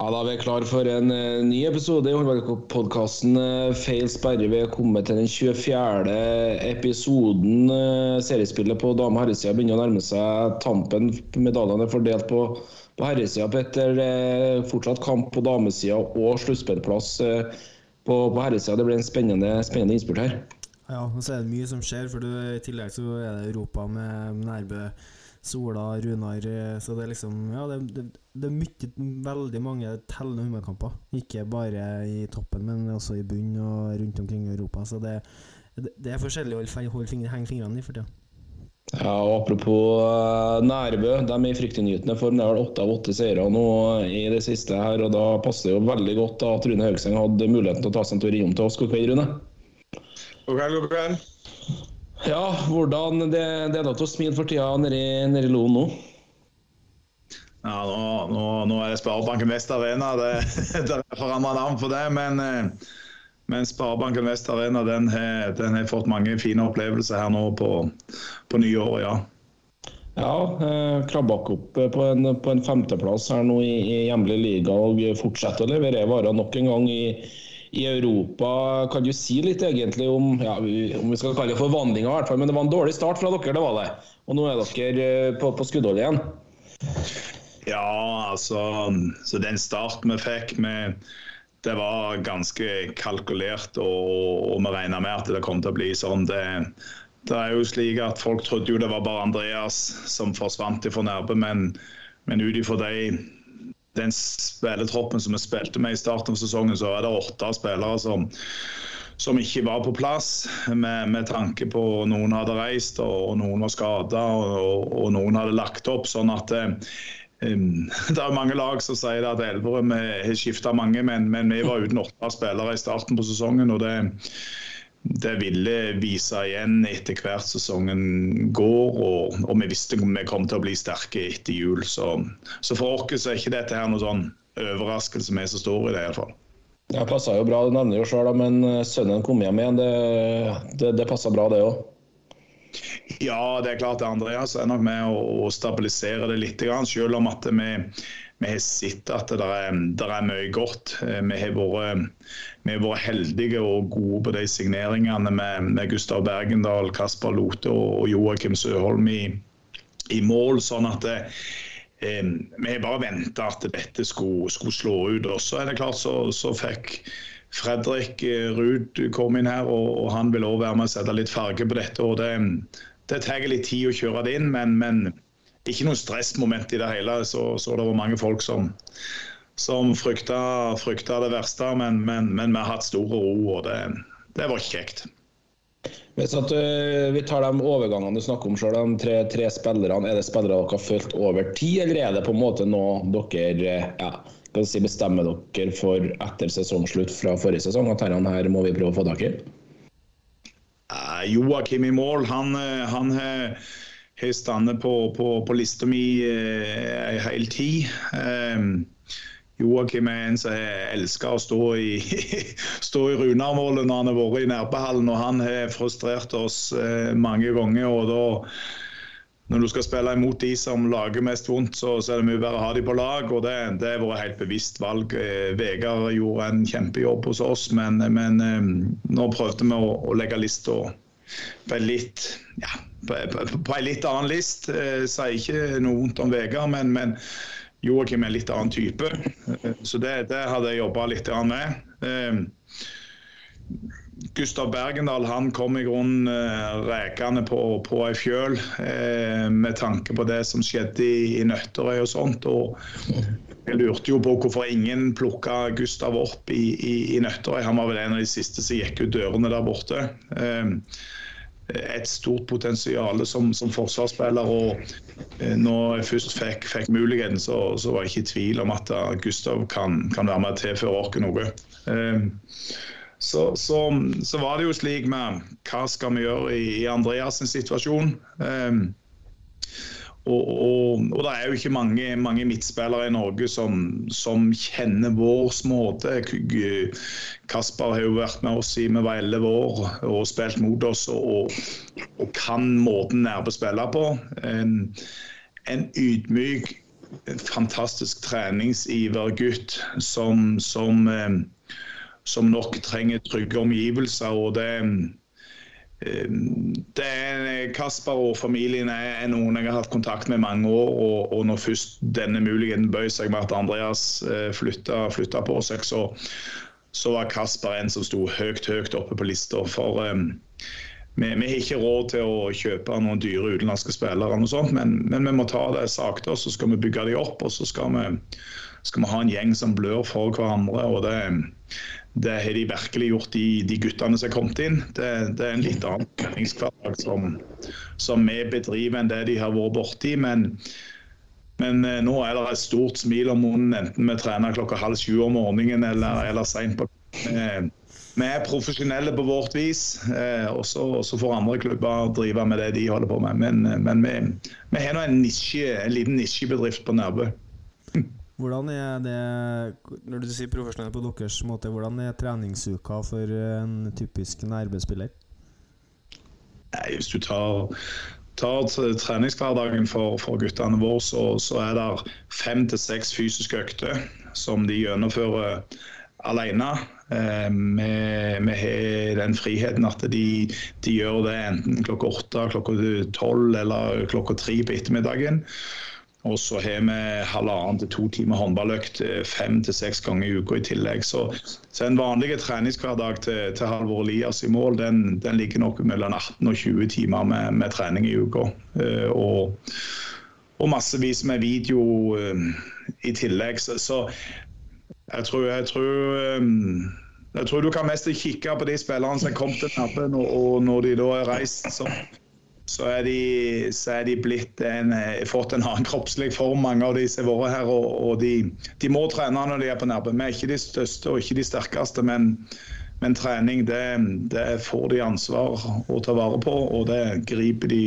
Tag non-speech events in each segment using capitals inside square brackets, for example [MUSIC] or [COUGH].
Ja, Da er vi klar for en eh, ny episode i håndballpodkasten uh, Feil sperre. Vi er kommet til den 24. episoden. Uh, seriespillet på dame- og herresida begynner å nærme seg tampen. Medaljene er fordelt på, på herresida. Petter, er fortsatt kamp på damesida og sluttspillplass på, på herresida. Det blir en spennende, spennende innspurt her. Ja, og så er det mye som skjer, for du, i tillegg så er det Europa med Nærbø, Sola, Runar eh, Så det er liksom Ja, det, det, det er mye, veldig mange tellende hummerkamper. Ikke bare i toppen, men også i bunnen og rundt omkring i Europa. Så det, det, det er forskjellig å holde fingre, henge fingrene i for tida. Ja, og Apropos uh, Nærbø, de er i fryktinngytende form. De vel åtte av åtte seire nå i det siste. her, og Da passer det jo veldig godt da, at Rune Haugseng hadde muligheten til å ta seg en tur innom til oss. God kveld, Rune. God kveld, god kveld. Ja, hvordan Det, det er da til å smile for tida nede i, Loen nå? Ja, nå, nå, nå er det Sparebanken Vest Arena. Det, [LAUGHS] det er forandra navn på det. Men, eh, men Sparebanken Vest Arena den har, den har fått mange fine opplevelser her nå på, på nyåret, ja. Ja, eh, opp på en, på en femteplass her nå i, i hjemlig liga og fortsetter å levere varer nok en gang i, i Europa. Kan du si litt egentlig om ja, om vi skal kalle det fall, men det var en dårlig start fra dere, det var det. Og nå er dere eh, på, på skuddhold igjen. Ja, altså Så den starten vi fikk med det var ganske kalkulert, og, og vi regna med at det kom til å bli sånn. Det, det, er jo slik at Folk trodde jo det var bare Andreas som forsvant fra Nærbø, men, men ut ifra de, den spilletroppen som vi spilte med i starten av sesongen, så er det åtte spillere som, som ikke var på plass, med, med tanke på noen hadde reist og, noen var skada og, og, noen hadde lagt opp. sånn at Um, [LAUGHS] det er mange lag som sier at Elverum har skifta mange, men, men, vi var uten åtte spillere i starten på sesongen. og det, det ville vise igjen etter hvert sesongen går, og, og vi visste vi kom til å bli sterke etter jul. Så, så for oss er ikke dette her noe sånn overraskelse, vi står i det. i hvert fall. Det passa jo bra, du nevner jo sjøl, men sønnen kom hjem igjen. Det, det, det passa bra, det òg. Ja, det er klart Andreas er nok med å stabilisere det litt. Selv om at vi, vi har sett at det er, det er mye godt. Vi har, vært, vi har vært heldige og gode på de signeringene med, med Gustav Bergendal, Kasper Lote og Joakim Søholm i, i mål. sånn at det, eh, vi har bare venta at dette skulle, skulle, slå ut. Og så er det klart så, så fikk Fredrik Ruud kom inn her, og, og han vil også være med og sette litt farge på dette. og Det, det tar litt tid å kjøre det inn, men, men ikke noe stressmoment i det hele. Så, så det var mange folk som, som frykta, frykta det verste, men, men, men, vi har hatt stor ro, og det, det var kjekt. Hvis at, uh, vi tar de overgangene du snakker om selv, de tre, tre spillerne, er det spillere dere har fulgt over tid, eller er det på en måte noe dere ja, skal si, bestemmer dere for etter sesongslutt fra forrige sesong at herrene her må vi prøve å få tak i? Uh, Joakim i mål, han, han har stått på, på, på lista mi ei eh, hel tid. Eh, Joakim er en som elsker å stå i, [LAUGHS] stå i Runarmålet når han har vært i Nærbehallen. og Han har frustrert oss eh, mange ganger. og da når du skal spille imot de som lager mest vondt, så, så er det mye bedre å ha de på lag. og Det, det har vært helt bevisst valg. Eh, Vegard gjorde en kjempejobb hos oss, men, men eh, nå prøvde vi å, å legge lista på en litt ja, på, en litt annen list. Jeg sier ikke noe vondt om Vegard, men, men, Joakim er en litt annen type. Eh, så det, det hadde jeg jobba litt med. Eh, Gustav Bergendal han kom i grunnen eh, rekende på, på ei fjøl eh, med tanke på det som skjedde i, i Nøtterøy og sånt. og Jeg lurte jo på hvorfor ingen plukka Gustav opp i, i, i, Nøtterøy. Han var vel en av de siste som gikk ut dørene der borte. Eh, et stort potensial som, som forsvarsspiller. og eh, Når jeg først fikk, fikk muligheten, så, så, var jeg ikke i tvil om at Gustav kan, kan være med og tilføre oss noe. Eh, så, så, så, var det jo slik med hva skal vi gjøre i, i Andreas' situasjon. Og, og, og, det er jo ikke mange, mange midtspillere i Norge som, som kjenner vår måte. Kasper har jo vært med oss i vi var elleve år og spilt mot oss og, og kan måten Nærbø spiller på. En, en ydmyk, fantastisk treningsiver gutt som, som um, som nok trenger trygge omgivelser. og det eh, det er, Kasper og familien er noen jeg har hatt kontakt med i mange år. Og, og når først denne muligheten bøy seg med at Andreas eh, flytta, på seg, så, så, var Kasper en som sto høyt, høyt oppe på lista. For um, vi, vi, har ikke råd til å kjøpe noen dyre utenlandske spillere, sånt, men, men, vi må ta det sakte, og så skal vi bygge de opp. Og så skal vi, skal vi ha en gjeng som blør for hverandre. og det det har de virkelig gjort, de, de guttene som er kommet inn. Det, det er en litt annen treningshverdag som, som, vi bedriver enn det de har vært borti. Men, men eh, nå er det et stort smil om munnen enten vi trener klokka halv sju om morgenen eller, eller seint på kvelden. Vi er profesjonelle på vårt vis, eh, og så får andre klubber drive med det de holder på med. Men, men vi, vi har nå en, nisje, en liten nisjebedrift på Nærbø. Hvordan er det, når du sier profesjonell på deres måte, hvordan er treningsuka for en typisk nærbespiller? Nei, Hvis du tar, tar treningshverdagen for, for guttene våre, så, så er det fem til seks fysiske økter som de gjennomfører alene. Eh, vi, har den friheten at de, de gjør det enten klokka åtte, klokka tolv eller klokka tre på ettermiddagen. Og så har vi halvannen til to timer håndballøkt eh, fem til seks ganger i uka i tillegg. Så, så en vanlig treningshverdag til, til Halvor Elias i mål, den, den, ligger nok mellom 18 og 20 timer med, med trening i uka. Uh, og, og, massevis med video uh, i tillegg. Så, så jeg, tror, jeg, tror, jeg tror du kan mest kikke på de spillerne som kom til Nappen, og når de da er reist. så så er de, så er de en, eh, fått en annen kroppslig form, mange av de som har vært her. Og, og de, de, må trene når de er på Nærbø. Vi er ikke de største og ikke de sterkeste, men, men trening det, det, får de ansvar å ta vare på, og det griper de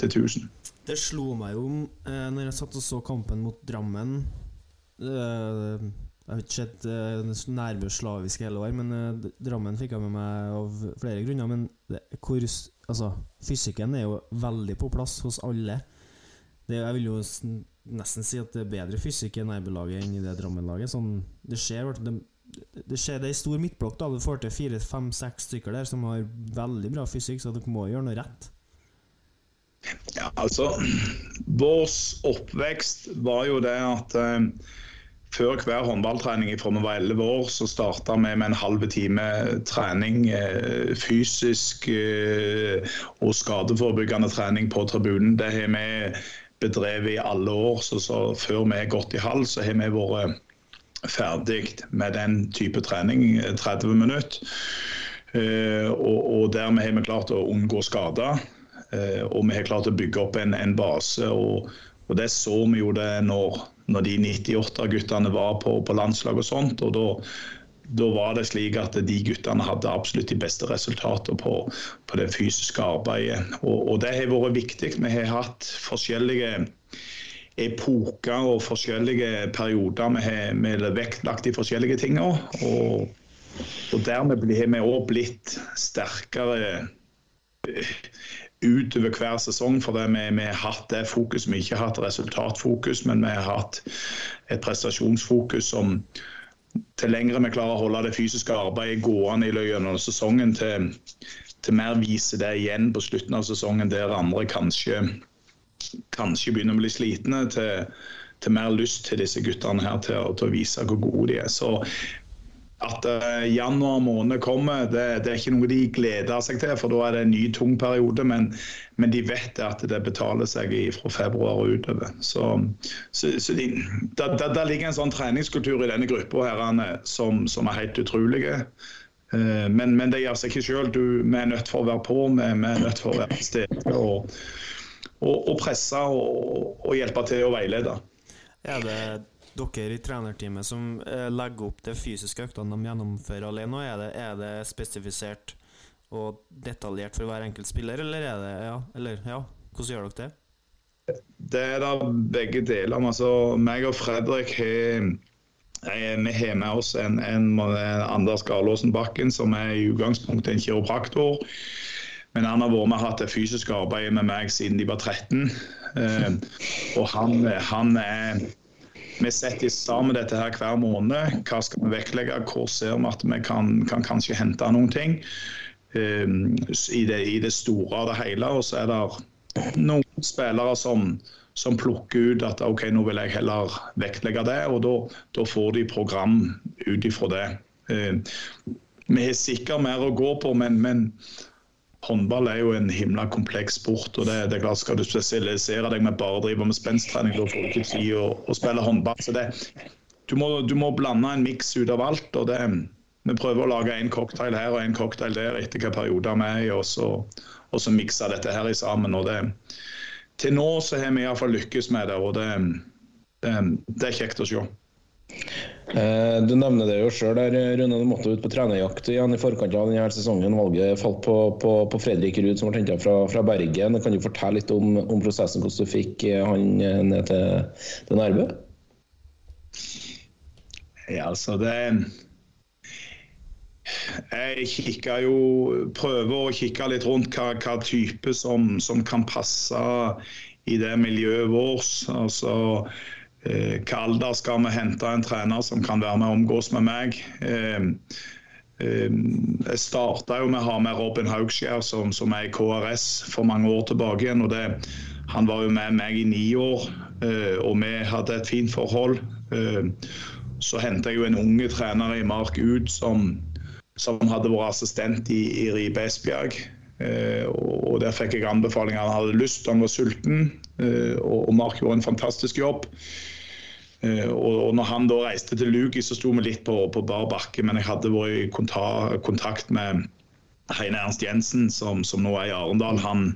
til tusen. Det slo meg jo eh, når jeg satt og så kampen mot Drammen. Eh, jeg har ikke sett uh, Nærbø slavisk hele år, men Drammen fikk jeg med meg av flere grunner. Men det, hvor, altså, fysikken er jo veldig på plass hos alle. Det, jeg vil jo nesten si at det er bedre fysikk i Nærbø-laget enn i det Drammen-laget. Sånn, det skjer det, det skjer det er stor midtblokk. da Du får til fire, fem, seks stykker der som har veldig bra fysikk, så dere må gjøre noe rett. Ja, altså Vår oppvekst var jo det at uh, før hver håndballtrening fra vi var 11 år, så starta vi med en halv time trening, eh, fysisk eh, og skadeforebyggende trening på tribunen. Det har vi bedrevet i alle år. Så, så før vi har gått i halv, så har vi vært ferdig med den type trening, 30 eh, minutter. Og, og dermed har vi klart å unngå skader. Og vi har klart å bygge opp en, en base. Og, og det så vi jo det når når de 98-guttene var på, på landslag og sånt. og da da var det slik at de guttene hadde absolutt de beste resultatene på, på, det fysiske arbeidet. Og, og, det har vært viktig. Vi har hatt forskjellige epoker og forskjellige perioder. Vi har, vi har vektlagt de forskjellige tingene. Og, og dermed har vi òg blitt sterkere utover hver sesong. For vi, vi, har hatt det fokus. Vi har ikke hatt resultatfokus, men vi har hatt et prestasjonsfokus som til lengre vi klarer å holde det fysiske arbeidet gående gjennom sesongen, til, til mer viser det igjen på slutten av sesongen, der andre kanskje, kanskje begynner å bli slitne. til til mer lyst til disse guttene her til, til å vise hvor gode de er. Så at uh, januar måned kommer, det, det er ikke noe de gleder seg til, for da er det en ny, tung periode. Men, men de vet at det betaler seg fra februar og utover. Så, så, så de, der, da, da ligger en sånn treningskultur i denne gruppa som, som er helt utrolige. Uh, Men, men det gjør seg ikke sjøl. Vi er nødt for å være på, vi, er nødt for å være til stede og, og, og presse og, og hjelpe til å veilede. Er det dere i trenerteamet som eh, legger opp de fysiske øktene de gjennomfører alene, er det, er det spesifisert og detaljert for hver enkelt spiller, eller er det Ja, eller, ja hvordan gjør dere det? Det er da begge deler. Altså, meg og Fredrik har eh, vi har med oss en, en, en Anders Garlåsen Bakken, som er i utgangspunktet en kiropraktor. Men han har vært med og hatt det fysiske arbeidet med meg siden de var 13. Eh, og han, han er Vi setter sammen dette her hver måned. Hva skal vi vektlegge? Hvor ser vi at vi kan, kan kanskje hente noen ting? Um, i, det, I det store og det hele. Og så er det noen spillere som, som plukker ut at OK, nå vil jeg heller vektlegge det, og da, får de program ut ifra det. Uh, vi har sikkert mer å gå på, men, men håndball er jo en himla kompleks sport. og det, det er klart Skal du spesialisere deg med bare å drive med spensttrening, da får du ikke tid å, å spille håndball. så det du må, du må blande en miks ut av alt. og det, Vi prøver å lage en cocktail her og en cocktail der etter hvilke perioder vi er i, og så, og så mikse dette her i sammen. og det, Til nå så har vi iallfall lykkes med det, og det, det, det er kjekt å se. Eh, Du nevner det jo sjøl, Rune. Du måtte ut på trenerjakt igjen i forkant av denne sesongen. Valget falt på, på, på Fredrik Ruud, som ble henta fra, fra Bergen. Kan du fortelle litt om, om prosessen, hvordan du fikk eh, han eh, ned til, til Nærbø? Ja, altså det Jeg kikker jo Prøver å kikke litt rundt hva, hva type som, som kan passe i det miljøet vårt. Altså eh, hva alder skal vi hente en trener som kan være med og omgås med meg? Eh, eh, jeg starta med å ha med Robin Haugskjær, som, som er i KRS for mange år tilbake igjen. og det, Han var jo med meg i ni år, eh, og vi hadde et fint forhold. Eh, så henta jeg jo en unge trener i Mark ut, som, som hadde vært assistent i, i Ribe Esbjerg. Eh, og Der fikk jeg anbefalinger. Han hadde lyst, han var sulten. Eh, og Mark gjorde en fantastisk jobb. Eh, og, når han da reiste til Lugi, så sto vi litt på, på bar bakke. Men jeg hadde vært i kontakt med Heine Ernst Jensen, som, som nå er i Arendal. Han,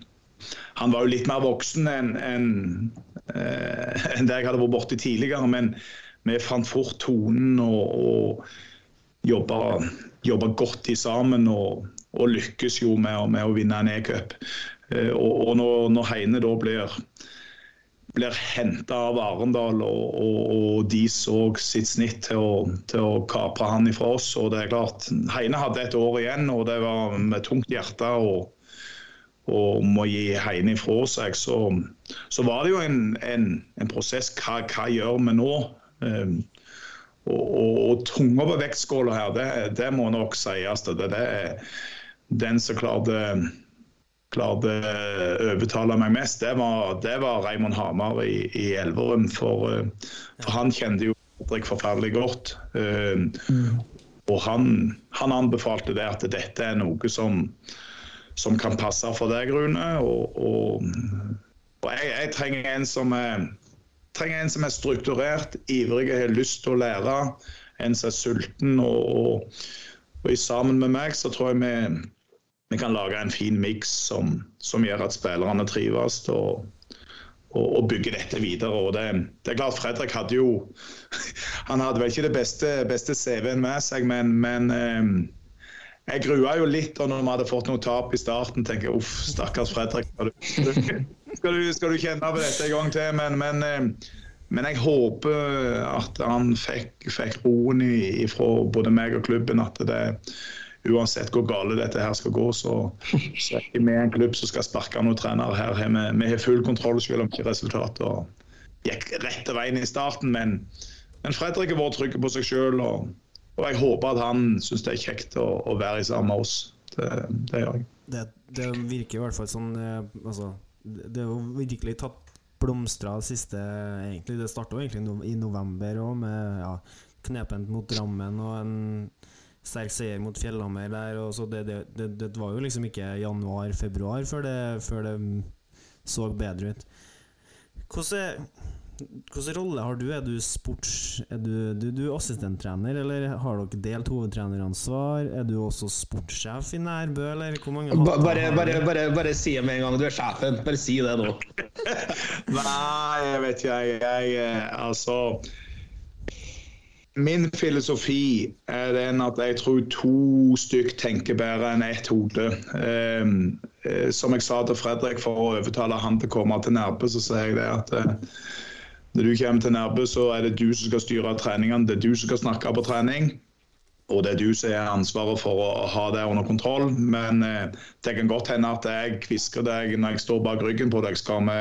han var jo litt mer voksen enn en, en det jeg hadde vært borti tidligere. Men vi fant fort tonen og, og jobba, jobba godt i sammen. Og, og lykkes jo med, med å vinne en e-cup. Eh, og, og når, når Heine da blir blir henta av Arendal, og, og, og de så sitt snitt til å, til å kapre han ifra oss. og det er klart, Heine hadde et år igjen, og det var med tungt hjerte. og og må gi Heine ifra seg, så, så var det jo en, en, en prosess. Hva, hva gjør vi nå? Um, og, og, og tunga på vektskåla her, det, det må nok sies. Det, det er den som klarte klarte å overtale meg mest, det var, det var Raymond Hamar i, i Elverum. For, eh, for han kjente jo Fredrik forferdelig godt. Um, og han, han anbefalte det at dette er noe som, som kan passe for deg, Rune. Og, og, og jeg, jeg trenger en som er trenger en som er strukturert, ivrig, har lyst til å lære. En som er sulten. Og, og, og sammen med meg så tror jeg vi, vi kan lage en fin miks som, som gjør at spillerne trives. Og, og, og bygge dette videre. Og det, det er klart Fredrik hadde jo [LAUGHS] Han hadde vel ikke det beste, beste CV-en med seg, men, men eh, jeg grua jo litt da når vi hadde fått noe tap i starten. tenker jeg, uff, Stakkars Fredrik. Skal du, skal, du, skal du kjenne på dette en gang til? Men, men, eh, men jeg håper at han fikk, fikk roen fra både meg og klubben. At det uansett hvor gale dette her skal gå, så, så er ikke vi en klubb som skal sparke noen trenere. Her vi, vi har full kontroll selv om ikke resultatet gikk rette veien i starten. Men, men Fredrik har vært trygg på seg sjøl. Og, og jeg håper at han syns det er kjekt å, å være sammen med oss. Det, det gjør jeg. Det, det virker i hvert fall sånn eh, Altså, det er jo virkelig tatt blomstra siste egentlig, Det starta egentlig i november òg, med ja, knepent mot Drammen og en sterk seier mot Fjellhammer der. Og så det, det, det, det var jo liksom ikke januar-februar før, før det, så bedre ut. Hvordan hvilken rolle har du? Er du sports... Er du, du, du er assistenttrener, eller har dere delt hovedtreneransvar? Er du også sportssjef i Nærbø, eller hvor mange ba, bare, bare, bare, bare, si det med en gang, du er sjefen. Bare si det nå. [LAUGHS] Nei, jeg vet ikke, jeg, jeg Altså Min filosofi er den at jeg tror to stykk tenker bedre enn ett hode. Eh, eh, som jeg sa til Fredrik for å overtale han til å komme til Nærbø, så sier jeg det at eh, når du kommer til Nærbø, så er det du som skal styre treningene, det er du som skal snakke på trening. Og det er du som har ansvaret for å ha det under kontroll. Men eh, det kan godt hende at jeg kvisker deg når jeg står bak ryggen på deg. Skal vi,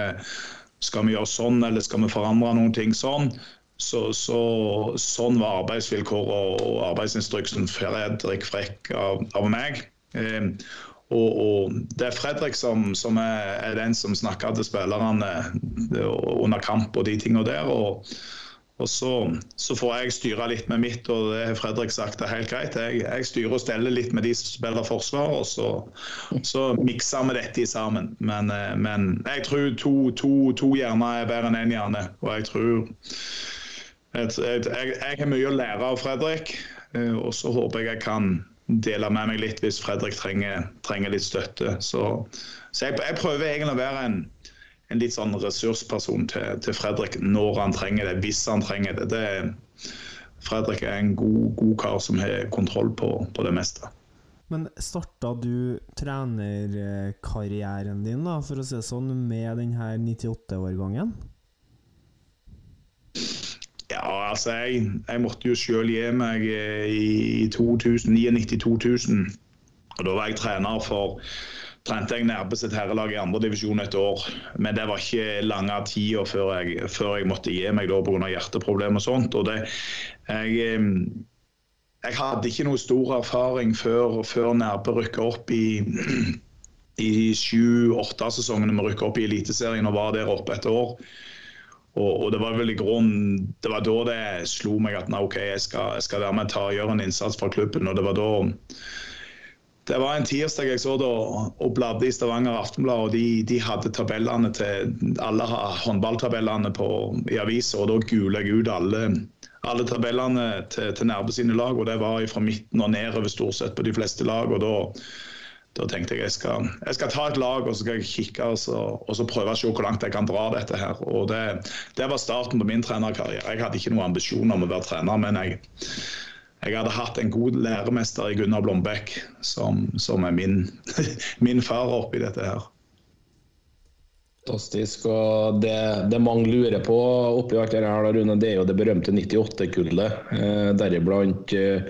skal vi gjøre sånn, eller skal vi forandre noen ting sånn? Så, så, sånn var arbeidsvilkår og arbeidsinstruksen Fredrik Frekk av, av meg. Eh, og, og, Det er Fredrik som, som er, er, den som snakker til spillerne under kamp og de tingene der. og og så, så, får jeg styre litt med mitt, og det har Fredrik sagt er helt greit. Jeg, jeg styrer og steller litt med de som spiller forsvar, og så, så mikser vi dette sammen. Men, eh, men jeg tror to, to, to hjerner er bedre enn én en hjerne. Og jeg tror jeg, jeg, jeg, har mye å lære av Fredrik, eh, og så håper jeg jeg kan dele med meg litt hvis Fredrik trenger, trenger litt støtte. Så, så jeg, jeg, prøver egentlig å være en, en litt sånn ressursperson til, til, Fredrik når han trenger det, hvis han trenger det. det Fredrik er en god, god, kar som har kontroll på, på det meste. Men starta du trenerkarrieren din, da, for å si det sånn, med denne 98-årgangen? Ja, altså jeg, jeg måtte jo selv gi meg eh, i 2099-2000. Og Da var jeg trener for trente jeg Nærbø sitt herrelag i andredivisjon et år. Men det var ikke lange tida før, jeg, før jeg måtte gi meg pga. hjerteproblemer og sånt. Og det, jeg, eh, jeg, hadde ikke noe stor erfaring før, før Nærbø rykka opp i [CLEARS THROAT] i sju-åtte sesongene vi rykka opp i Eliteserien og var der oppe et år. Og, og, det var vel i grunnen Det var da det slo meg at nei, OK, jeg skal, jeg skal være med og gjøre en innsats for klubben. og det var da det var en tirsdag jeg så da og bladde i Stavanger Aftenblad, og de, de, hadde tabellene til alle håndballtabellene på, i avisa, og da guler jeg ut alle, alle tabellene til, til nærme sine lag, og det var fra midten og nedover stort sett på de fleste lag. og da da tenkte jeg jeg skal, jeg skal ta et lag og så skal jeg kikke og så, og så prøve å se hvor langt jeg kan dra dette. her. Og Det, det var starten på min trenerkarriere. Jeg hadde ikke noen ambisjoner om å være trener, men jeg, jeg hadde hatt en god læremester i Gunnar Blombekk, som, som er min, [LAUGHS] min far oppi dette her. Fantastisk. og Det, det mange lurer på oppi alt det her, Rune, det er jo det berømte 98-kullet. Eh, deriblant eh,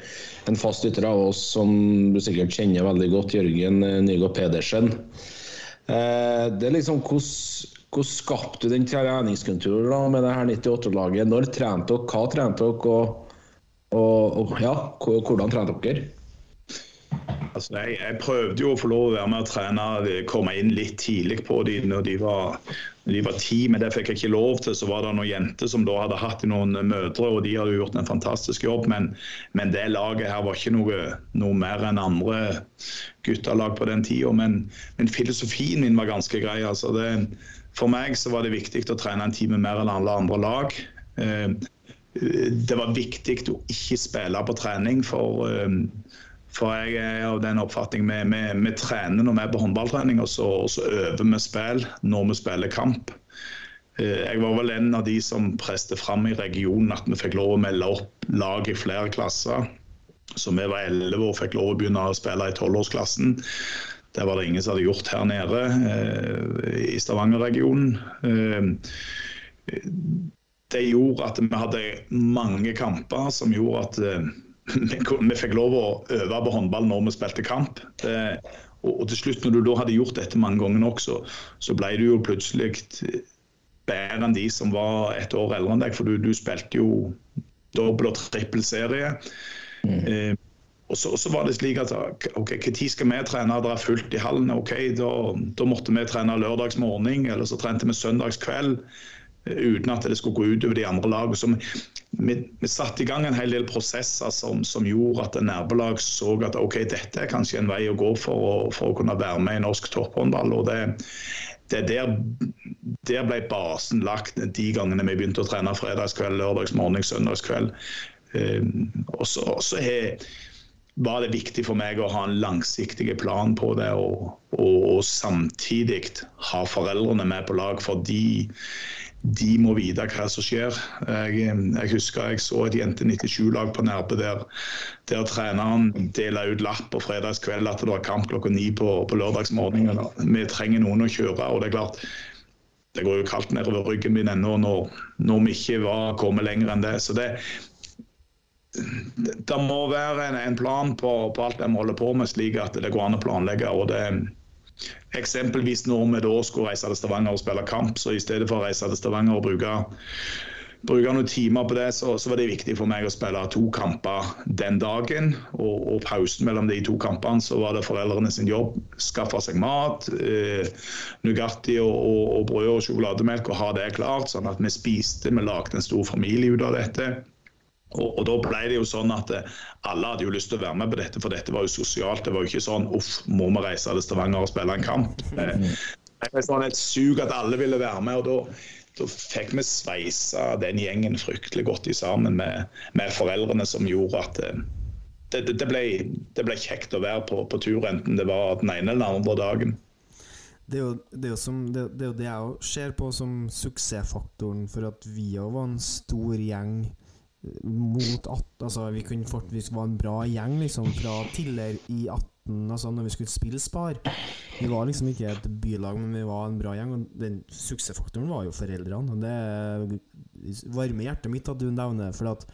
en fast ytter av oss som du sikkert kjenner veldig godt, Jørgen eh, Nygaard Pedersen. Eh, det er liksom Hvordan skapte du den treningskulturen med det her 98-laget? Når trente dere, hva trente dere, og, og, og ja, hvordan trente dere? Altså, jeg, jeg, prøvde jo å få lov å være med og trene, komme inn litt tidlig på dem når de var, når de var ti, men det fikk jeg ikke lov til. Så var det noen jenter som da hadde hatt noen mødre, og de hadde gjort en fantastisk jobb. Men, men det laget her var ikke noe, noe mer enn andre guttelag på den tida. Men, men, filosofien min var ganske grei. Altså det, for meg så var det viktig å trene en time mer enn alle andre lag. Eh, det var viktig å ikke spille på trening, for eh, for jeg er av den oppfatning vi, vi, vi trener når vi er på håndballtrening, og så, og så øver vi spill når vi spiller kamp. Eh, jeg var vel en av de som preste fram i regionen at vi fikk lov å melde opp lag i flere klasser. Så vi var elleve og fikk lov å begynne å spille i tolvårsklassen. Det var det ingen som hadde gjort her nede eh, i Stavanger-regionen. Eh, det gjorde at vi hadde mange kamper som gjorde at vi fikk lov å øve på håndball når vi spilte kamp. Det, og, og, til slutt, når du da hadde gjort dette mange ganger nok, så, så ble du jo plutselig bedre enn de som var et år eldre enn deg. For du, du spilte jo dobbel og trippel serie. Mm. Eh, og så, var det slik at ok, Når skal vi trene? Det er fullt i hallen. ok, Da, da måtte vi trene lørdagsmorgen, eller så trente vi søndagskveld. Uten at det skulle gå utover de andre lagene. Vi, vi, satte i gang en hel del prosesser som, som gjorde at nabolag så at ok, dette er kanskje en vei å gå for å, for å kunne være med i norsk topphåndball. og det, det der, der ble basen lagt de gangene vi begynte å trene fredagskveld, lørdagsmorgen, søndagskveld. Um, og så var det viktig for meg å ha en langsiktig plan på det, og, og, og samtidig ha foreldrene med på lag. For de, må vite hva som skjer. Jeg, jeg husker jeg så et Jente 97-lag på Nærbø der, der treneren delte ut lapp på fredagskveld at det var kamp klokka ni på, på lørdagsmorgenen. Vi trenger noen å kjøre. og det er klart det går jo kaldt nedover ryggen min ennå når, når vi ikke var kommet lenger enn det. Så det, det må være en, en plan på, på, alt de holder på med, slik at det går an å planlegge. og det Eksempelvis når vi da skulle reise til Stavanger og spille kamp, så i stedet for å reise til Stavanger og bruke, bruke noen timer på det, så, så, var det viktig for meg å spille to kamper den dagen. Og, og pausen mellom de to kampene så var det foreldrene sin jobb. Skaffe seg mat, eh, Nugatti og, og, og brød og sjokolademelk og ha det klart, sånn at vi spiste. Vi lagde en stor familie ut av dette. Og, og, Da ble det jo sånn at eh, alle hadde jo lyst til å være med på dette, for dette var jo sosialt. Det var jo ikke sånn uff, må vi reise til Stavanger og spille en kamp. Eh, det var sånn et sug at alle ville være med. og da, da fikk vi sveisa den gjengen fryktelig godt i sammen med, med foreldrene, som gjorde at eh, det, det, det, ble, det, ble, kjekt å være på, på, tur, enten det var den ene eller den andre dagen. Det er, jo, det, er jo som, det, er jo det jeg ser på som suksessfaktoren for at vi òg var en stor gjeng mot at Altså, vi kunne fort, vi var en bra gjeng, liksom, fra tidligere i 18, altså når vi skulle spille Spar. Vi var liksom ikke et bylag, men vi var en bra gjeng. Og den suksessfaktoren var jo foreldrene. Og det varmer hjertet mitt at du nevner for at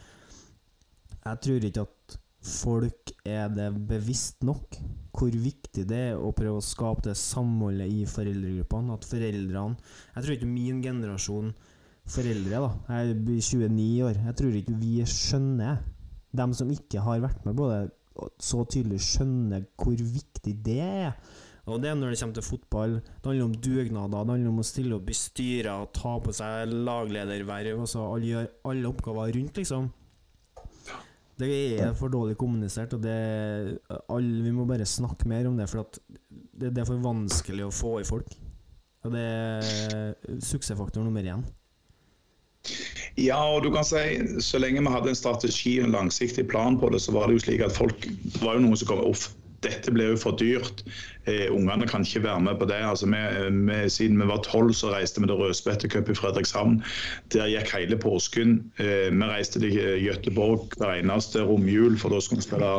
jeg tror ikke at folk er det bevisst nok hvor viktig det er å prøve å skape det samholdet i foreldregruppene. At foreldrene Jeg tror ikke min generasjon foreldre, da. Jeg blir 29 år. Jeg tror ikke vi skjønner, dem som ikke har vært med på det, så tydelig skjønner hvor viktig det er. Og det er når det kommer til fotball. Det handler om dugnader, det handler om å stille opp i styrer, ta på seg laglederverv, altså alle, alle oppgaver rundt, liksom. Det er for dårlig kommunisert, og det, alle, vi må bare snakke mer om det, for det, det er for vanskelig å få i folk. Og det er suksessfaktor nummer én. Ja, og du kan si så lenge vi hadde en strategi og en langsiktig plan på det, så var det jo slik at folk det var jo noen som kom off. dette blir jo for dyrt. Eh, ungene kan ikke være med på det. Altså, vi, vi, siden vi var tolv, så reiste vi til Rødspettecup i Fredrikshavn. Der gikk hele påsken. Eh, vi reiste til Gøteborg hver eneste romjul, for da skulle vi spille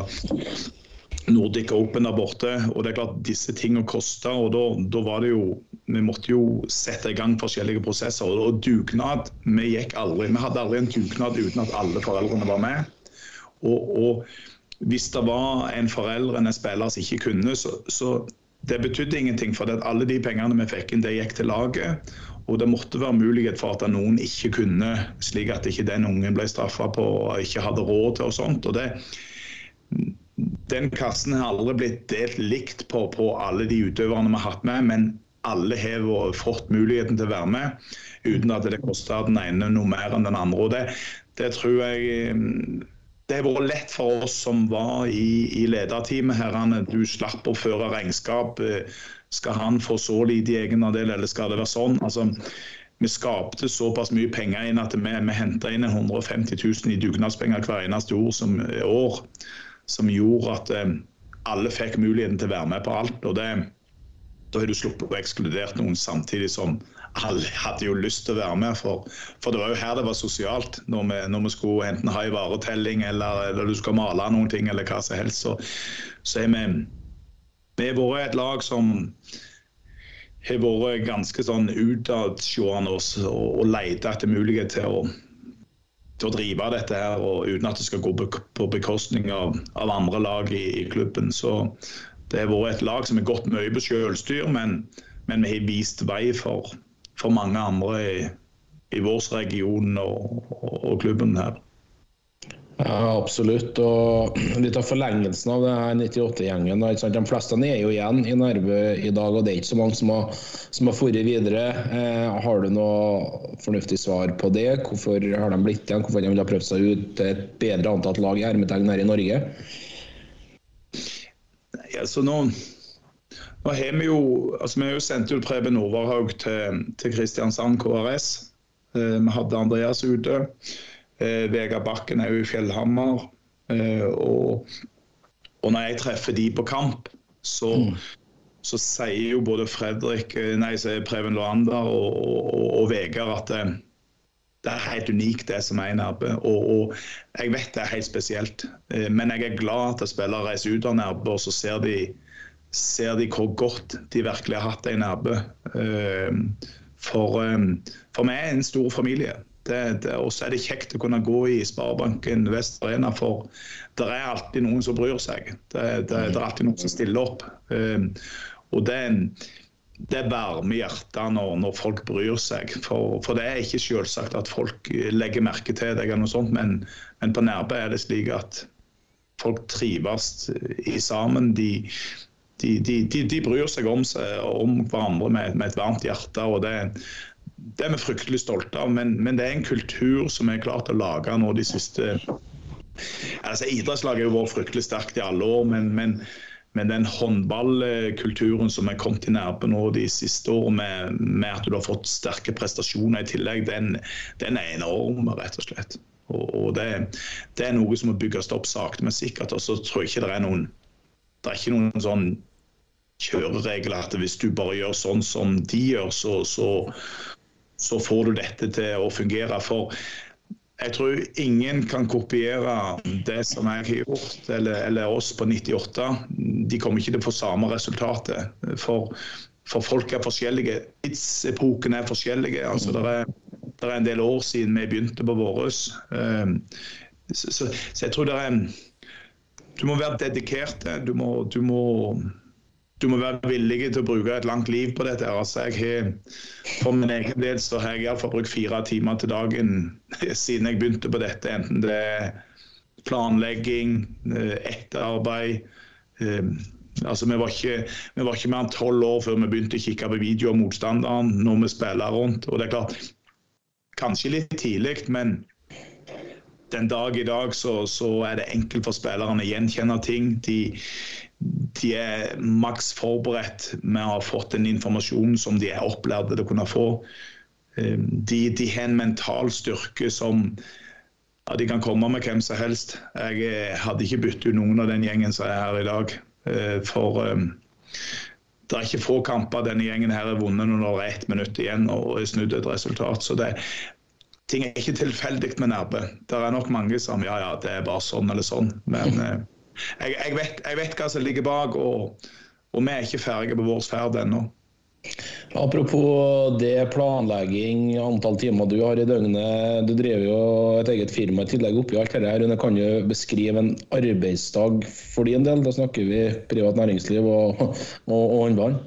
Nordic Open der borte. og det er klart Disse tingene kosta. og da, da, var det jo, Vi måtte jo sette i gang forskjellige prosesser. Og, og dugnad Vi gikk aldri, vi hadde aldri en dugnad uten at alle foreldrene var med. Og, og hvis det var en forelder en spiller som ikke kunne, så, så det betydde ingenting. For alle de pengene vi fikk inn, det gikk til laget. Og det måtte være mulighet for at noen ikke kunne, slik at ikke den ungen ble straffa på og ikke hadde råd til og sånt. Og det, den kassen har aldri blitt delt likt på, på alle de utøverne vi har hatt med, men alle har fått muligheten til å være med uten at det koster den ene noe mer enn den andre. og Det, det tror jeg mm, det har vært lett for oss som var i, i lederteamet. Herrene. Du slapp å føre regnskap. Skal han få så lite i egenandel, eller skal det være sånn? Altså, vi skapte såpass mye penger inn at vi, vi henta inn 150 000 i dugnadspenger hver eneste år som gjorde at eh, alle fikk muligheten til å være med på alt. og det, Da har du sluppet å ekskludere noen samtidig som alle hadde jo lyst til å være med. For, for det var jo her det var sosialt, når vi, når vi skulle enten ha en varetelling eller, eller, du skal male noen ting eller hva som helst. Så, så er vi Vi har vært et lag som har vært ganske sånn utadseende og, og leita etter mulighet til å til å drive dette her, og uten at det skal gå på bekostning av, av andre lag i, i, klubben. Så det har vært et lag som har gått mye på selvstyr, men, men, vi har vist vei for, for mange andre i, i vår region og, og, og, klubben her. Ja, absolutt. Og [CLEARS THROAT] litt av forlengelsen av det her 98-gjengen. da, ikke sant? De fleste er jo igjen i Nærbø i dag, og det er ikke så mange som har, som videre. Eh, har du noe fornuftig svar på det? Hvorfor har de blitt igjen? Hvorfor de ha prøvd seg ut til et bedre antatt lag i hermetegn her i Norge? Ja, så nå, nå har vi jo altså Vi har jo sendt ut Preben Overhaug til, til Kristiansand KRS. Eh, vi hadde Andreas ute. Eh, Vegard Bakken er jo i Fjellhammer. Eh, og, og, når jeg treffer de på kamp, så, mm. så sier jo både Fredrik, eh, nei, Preben Loander og, og, og Vegard at det, eh, det er helt unikt, det som er i Nærbø. Og, og, jeg vet det er helt spesielt. Eh, men jeg er glad at spillere reiser ut av Nærbø, og så ser de, ser de hvor godt de virkelig har hatt det i Nærbø. For, for vi er en stor familie og så er det kjekt å kunne gå i Sparebanken Vest Arena, for det er alltid noen som bryr seg. Det, det, det er alltid noen som stiller opp. Um, og det, det varmer hjertet når, når, folk bryr seg. For, for, det er ikke selvsagt at folk legger merke til deg, eller noe sånt, men, men på Nærbø er det slik at folk trives i sammen. De, de, de, de, bryr seg om, om hverandre med, med, et varmt hjerte. og det, det er vi fryktelig stolte av, men, men, det er en kultur som vi har klart å lage nå de siste altså Idrettslaget har vært fryktelig sterkt i alle år, men, men, men den håndballkulturen som er kommet i Nærbø nå de siste årene, med, med, at du har fått sterke prestasjoner i tillegg, den, den er enorm, rett og slett. Og, og det, det, er noe som må bygges opp sakte, men sikkert. Og så tror jeg ikke det er noen det er ikke noen sånn kjøreregler at hvis du bare gjør sånn som de gjør, så, så, så får du dette til å fungere. For jeg tror ingen kan kopiere det som jeg har gjort, eller, eller oss på 98. De kommer ikke til å få samme resultatet. For, for folk er forskjellige. Tidsepokene er forskjellige. Altså, det, er, det er en del år siden vi begynte på våres. Um, så, så, så, jeg tror det er Du må være dedikert. Du må, du må du må være villig til å bruke et langt liv på dette. Altså, har, for min egen del så har jeg iallfall brukt fire timer til dagen [LAUGHS] siden jeg begynte på dette. Enten det er planlegging, eh, etterarbeid eh, altså, vi, var ikke, vi var ikke mer enn tolv år før vi begynte å kikke på video av motstanderen når vi spiller rundt. Og det er klart, Kanskje litt tidlig, men den dag i dag så, så er det enkelt for spillerne å gjenkjenne ting. De, de er maks forberedt med å ha fått den informasjonen som de er opplært til å kunne få. Eh, de, de, har en mental styrke som ja, de kan komme med hvem som helst. Jeg eh, hadde ikke byttet ut noen av den gjengen som er her i dag. For um, det er ikke få kamper denne gjengen her har vunnet når det er ett minutt igjen og er snudd et resultat. Så det, ting er ikke tilfeldig med Nærbø. Det er nok mange som ja, ja, det er bare sånn eller sånn. Men jeg, jeg, vet, jeg, vet, hva som ligger bak, og, og vi er ikke ferdige på vår ferd ennå. Apropos det, planlegging, antall timer du har i døgnet. Du driver jo et eget firma i tillegg oppi alt dette. her. Kan du beskrive en arbeidsdag for din del? Da snakker vi privat næringsliv og, og, og håndball.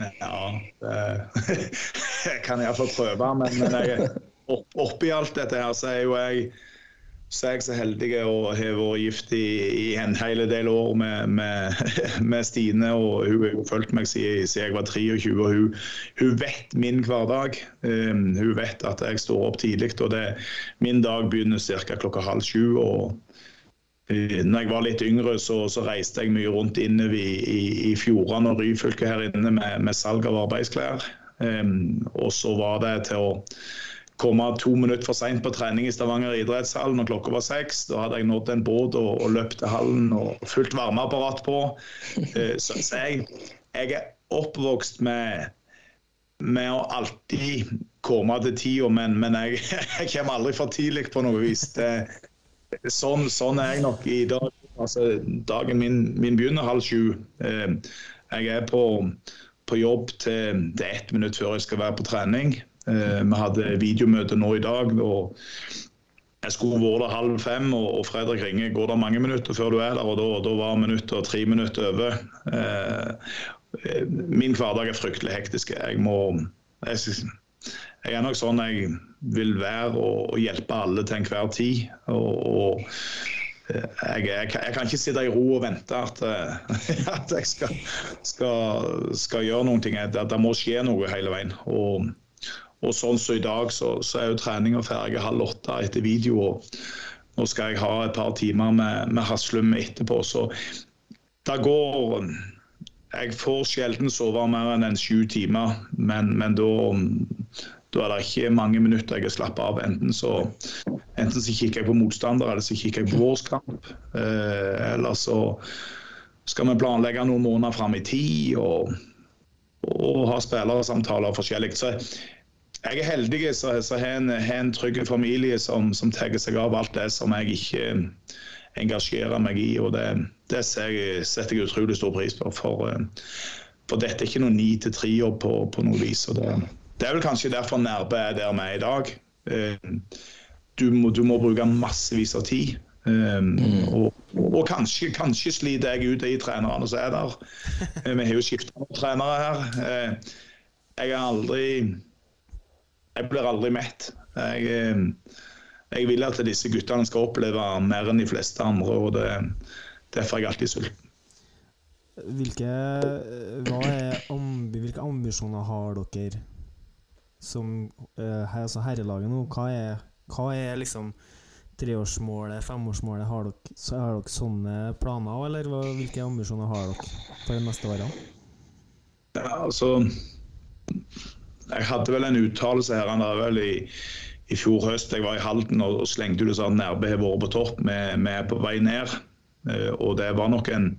Ja, det [LAUGHS] kan jeg iallfall prøve. Men, men jeg, oppi alt dette her, så er jo jeg så er jeg så heldig å ha vært gift i, i, en hel del år med, med, [LAUGHS] med Stine. og Hun har fulgt meg siden, jeg var 23. og Hun, hun vet min hverdag. Um, hun vet at jeg står opp tidlig. og det, Min dag begynner ca. klokka halv sju. og uh, når jeg var litt yngre, så, så reiste jeg mye rundt inne i, i, i Fjordane og Ryfylke her inne med, med salg av arbeidsklær. Um, og så var det til å komme to minutter for seint på trening i Stavanger idrettshall når klokka var seks. Da hadde jeg nådd en båt og, og løpt til hallen og fullt varmeapparat på. Uh, så, så jeg, jeg, er oppvokst med, med å alltid komme til tida, men, men jeg, [LAUGHS] jeg, kommer aldri for tidlig på noe vis. Det, sånn, sånn, er jeg nok i dag. Altså, dagen min, min begynner halv sju. Uh, jeg er på, på jobb til, til ett minutt før jeg skal være på trening. Eh, vi hadde videomøte nå i dag. og jeg skulle vært der halv fem, og Fredrik ringer går det mange minutter før du er der. og Da, da var minutter tre minutter over. Eh, min hverdag er fryktelig hektisk. Jeg må, jeg, jeg er nok sånn jeg vil være og, hjelpe alle til enhver tid. og, og jeg, jeg, jeg, kan ikke sitte i ro og vente at, [LAUGHS] at jeg skal, skal, skal, gjøre noe. Det, det må skje noe hele veien. Og, og sånn som i dag, så, så er jo treninga ferdig halv åtte etter video. Nå skal jeg ha et par timer med, med Haslum etterpå. Så det går Jeg får sjelden sove mer enn en sju timer, men, men da, da er det ikke mange minutter jeg har slappet av. Enten så, enten så kikker jeg på motstander, eller så kikker jeg på vår kamp. Eh, eller så skal vi planlegge noen måneder fram i tid og, og ha spillersamtaler forskjellig. Så jeg er heldig som har en, en trygg familie som, som tar seg av alt det som jeg ikke engasjerer meg i. og Det, det jeg, setter jeg utrolig stor pris på. For, eh, for dette er ikke noe ni til tre-jobb på, på, noe vis. og det, det, er vel kanskje derfor Nærbø er der vi er i dag. Eh, du må, du må bruke massevis av tid. Um, mm. og, og kanskje, kanskje, sliter jeg ut de trenerne som er der. [LAUGHS] Vi har jo skifta trenere her. Jeg har aldri jeg blir aldri mett. Jeg, eh, jeg, vil at disse guttene skal oppleve mer enn de fleste andre, og det, derfor er jeg alltid sulten. Hvilke, er, hvilke ambisjoner har dere som uh, altså herrelaget nå? Hva er, hva er liksom treårsmålet, femårsmålet? Har dere, har dere sånne planer, eller hvilke ambisjoner har dere for de neste årene? Ja, altså jeg hadde vel en uttalelse her han vel i, i fjor høst. Jeg var i Halden og, slengte ut at Nærbø har vært på topp. Vi er på vei ned. Eh, og det var nok en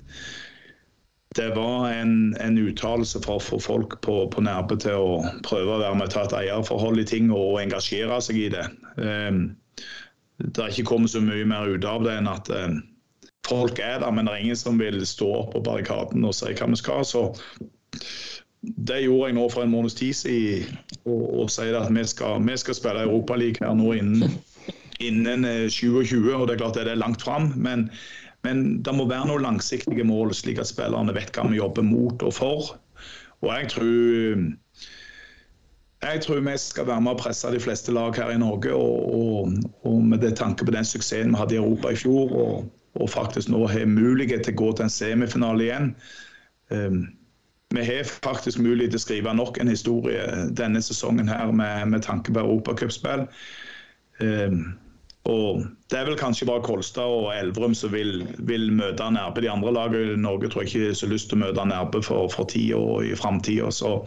det var en, en uttalelse for å få folk på, på Nærbø til å prøve å være med og ta et eierforhold i ting og, engasjere seg i det. Um, det er ikke kommet så mye mer ut av det enn at um, folk er der, men det er ingen som vil stå opp på barrikaden og si hva vi skal. Så det gjorde jeg nå for en måneds tid siden, og, og sier at vi skal, vi skal spille Europaliga her nå innen, innen 2020. Eh, og Det er klart det er langt fram, men, men det må være noen langsiktige mål, slik at spillerne vet hva vi jobber mot og for. Og jeg tror, jeg tror vi skal være med å presse de fleste lag her i Norge. Og, og, og med det tanke på den suksessen vi hadde i Europa i fjor, og, og faktisk nå har mulighet til å gå til en semifinale igjen. Um, vi har faktisk mulighet til å skrive nok en historie denne sesongen her med, med tanke på europacupspill. Um, og Det er vel kanskje bare Kolstad og Elverum som vil, vil møte Nærbø. De andre lagene i Norge tror jeg ikke har så lyst til å møte Nærbø for, for tida og i framtida. Så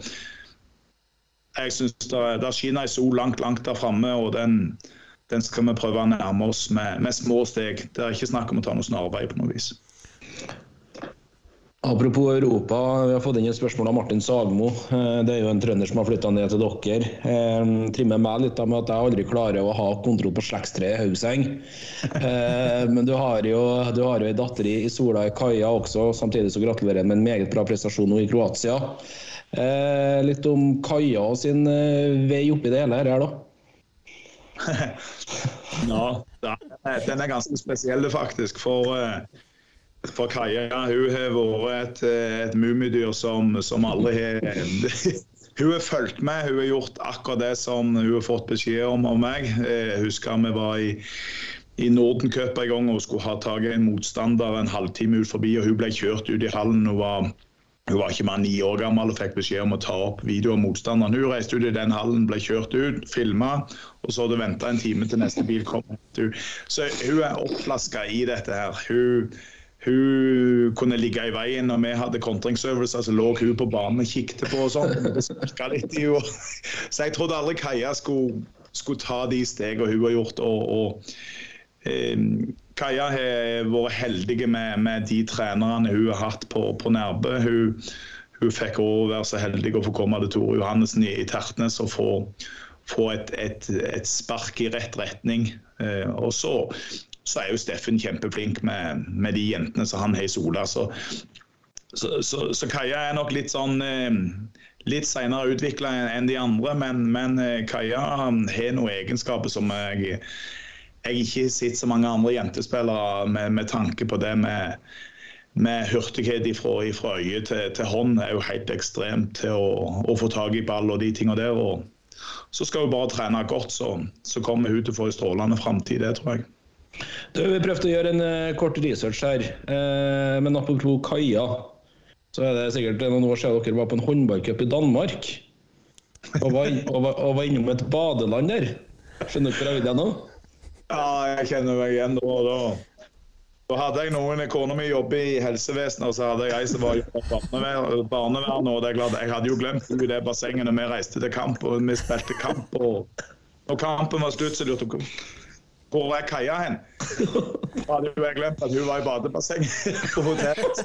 jeg syns det, skinner ei sol langt, langt der framme, og den, den, skal vi prøve å nærme oss med, med små steg. Det er ikke snakk om å ta noe snarvei på noe vis. Apropos Europa, vi har fått inn et spørsmål av Martin Sagmo. Eh, det er jo en trønder som har flytta ned til dere. Eh, trimmer meg litt med at jeg aldri klarer å ha kontroll på slektstreet Hauseng. Eh, men du har jo, du har jo ei datter i Sola i Kaja også, samtidig så gratulerer jeg med en meget bra prestasjon nå i Kroatia. Litt om Kaja sin vei oppi det hele her, da. [LAUGHS] ja, den er ganske spesiell, faktisk. For for Kaja hun har vært et, et mummidyr som, som aldri har [LAUGHS] Hun har fulgt med, hun har gjort akkurat det som hun har fått beskjed om av meg. Jeg husker vi var i, i Nordencup en gang og skulle ha tak i en motstander en halvtime ut forbi. og Hun ble kjørt ut i hallen. Hun var, hun var ikke mer ni år gammel og fikk beskjed om å ta opp video av motstanderen. Hun reiste ut i den hallen, ble kjørt ut, filma, og så hadde hun venta en time til neste bil kom. Så hun er oppflaska i dette her. Hun hun kunne ligge i veien når vi hadde kontringsøvelser, så lå hun på banen og kikket på og sånn. Så jeg trodde aldri Kaja skulle, skulle ta de stegene hun har gjort. Og, og Kaja har vært heldig med, med, de trenerne hun har hatt på, på Nærbø. Hun, hun fikk òg være så heldig å få komme til Tore Johannessen i, i Tertnes og få, få et, et, et, spark i rett retning. Eh, og så så er jo Steffen kjempeflink med, med de jentene som han har i Sola. Så, så, så, så, Kaja er nok litt sånn eh, litt senere utvikla enn de andre, men, men eh, Kaja har noen egenskaper som jeg, jeg ikke har sett så mange andre jentespillere med, med tanke på det med, med hurtighet fra, øye til, til, hånd er jo helt ekstremt til å, å få tak i ball og de tingene der. og så skal hun bare trene godt, så, så kommer hun til å få en strålende framtid, det tror jeg. Du, vi prøvde å gjøre en uh, kort research her, uh, men apropos Kaja, så er det sikkert noen år siden dere var på en håndballcup i Danmark. Og var, og, var, og var, innom et badeland der. Skjønner dere hvor jeg nå? Ja, jeg kjenner meg igjen da. da. Da hadde jeg noen Kona mi jobber i helsevesenet, og så hadde jeg ei som var i barnevernet. og det er klart, Jeg hadde jo glemt i det bassenget når vi reiste til kamp, og vi spilte kamp. og Når kampen var slutt, så lurte jeg hvor er Kaja hen? [LAUGHS] Hadde jo jeg glemt at hun var i badebassenget [LAUGHS] på hotellet.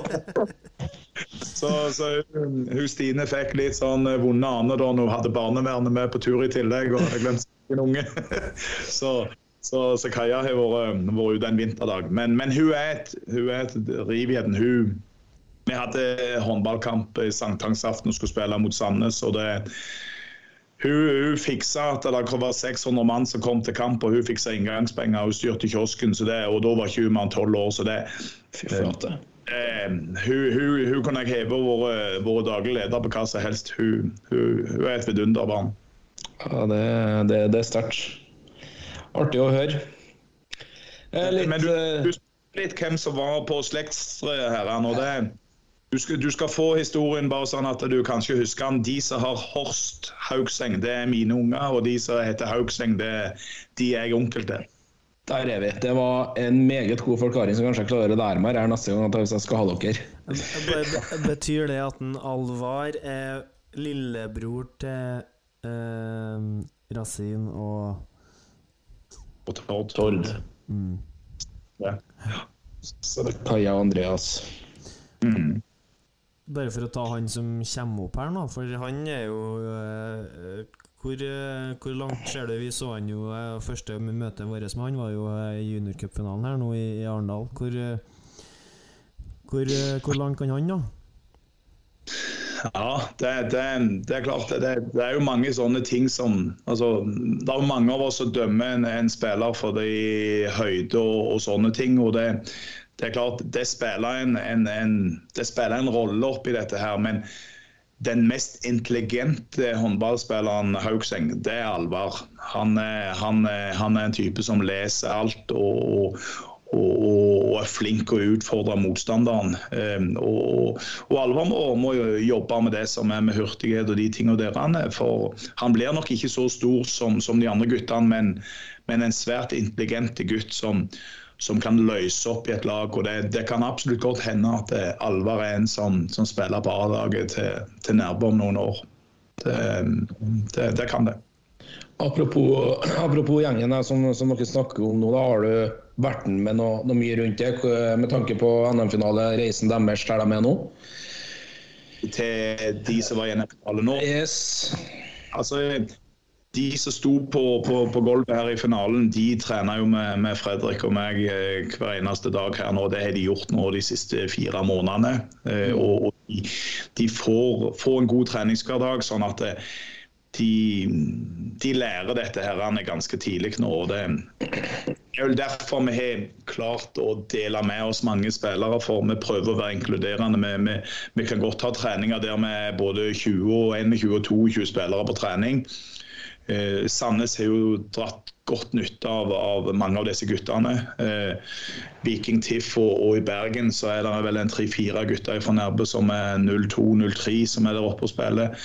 Så, så hun Stine fikk litt sånn vonde aner da hun hadde barnevernet med på tur i tillegg. og jeg glemte en unge. [LAUGHS] Så så, så Kaja har vært, vært ute en vinterdag. Men, men, hun er et, hun er et rivjeden. Hun Vi hadde håndballkamp i sankthansaften og skulle spille mot Sandnes. og det hun, hun fiksa at det var 600 mann som kom til kamp, og hun fiksa inngangspenger. Hun styrte kiosken, så det, og da var ikke hun mann tolv 12 år. så det Flott, eh, hun, hun, hun, kunne jeg heve våre, våre daglige leder på hva som helst. Hun, er et vidunderbarn. Ja, det, det, det er sterkt. Artig å høre. Eh, litt, Men du du husker litt hvem som var på slektstreet her. Og det, du, skal, du skal få historien bare sånn at du kanskje husker den. De som har Horst Haugseng, det er mine unger. Og de som heter Haugseng, det, er de er jeg onkel til. Der er vi. Det var en meget god forklaring som kanskje klarer å lære meg her neste gang hvis jeg skal ha dere. Betyr det at en Alvar er lillebror til eh, Rasin og Og Tord. Tord. Mm. Ja. Kaja og Andreas. Mm. Bare for å ta han som kommer opp her nå, for han er jo uh, hvor, uh, hvor, langt ser du? Vi så han jo uh, første møtet vårt med han var jo i juniorcupfinalen her nå i, i Arendal. Hvor, hvor, hvor langt kan han da? Ja, det, det, det, er klart. Det, det, er jo mange sånne ting som altså, Det er jo mange av oss som dømmer en, en spiller for det i høyde og, og, sånne ting. og det, er klart, det spiller en, en, en, det spiller en rolle oppi dette her. Men den mest intelligente håndballspilleren Haugseng, det er Alvar. Han er, han, er, han er, en type som leser alt og, og, er flink å utfordre motstanderen. Ehm, og, og Alvar må, jobbe med det som er med hurtighet og de tingene der. For han blir nok ikke så stor som, som de andre guttene, men, men, en svært intelligent gutt som, som kan løse opp i et lag. og Det, det kan absolutt godt hende at Alvar er en som, som spiller på A-laget til, til Nærbø om noen år. Det, det, det kan det. Apropos, [CLEARS THROAT] apropos gjengen som, som, dere snakker om nå, da har du vært med noe, noe, mye rundt det med tanke på NM-finale, reisen deres der de er nå? Til de som var i NM-finale nå? Yes. Altså, de som sto på, på, på, gulvet her i finalen, de trener jo med, med, Fredrik og meg eh, hver eneste dag her nå. Det har de gjort nå de siste fire månedene. Eh, og, og de, de får, får, en god treningshverdag, sånn at det, de, de, lærer dette her ganske tidlig nå. og Det er vel derfor vi har klart å dele med oss mange spillere. for Vi prøver å være inkluderende. Vi, vi, vi kan godt ha treninger der vi er både 20, og 21 og 22 spillere på trening. Eh, Sandnes har jo dratt godt nytte av, av, mange av disse guttene. Eh, Viking Tiff og, og, i Bergen så er det vel en tre-fire gutter fra Nærbø som er 02-03 som er der oppe og spiller.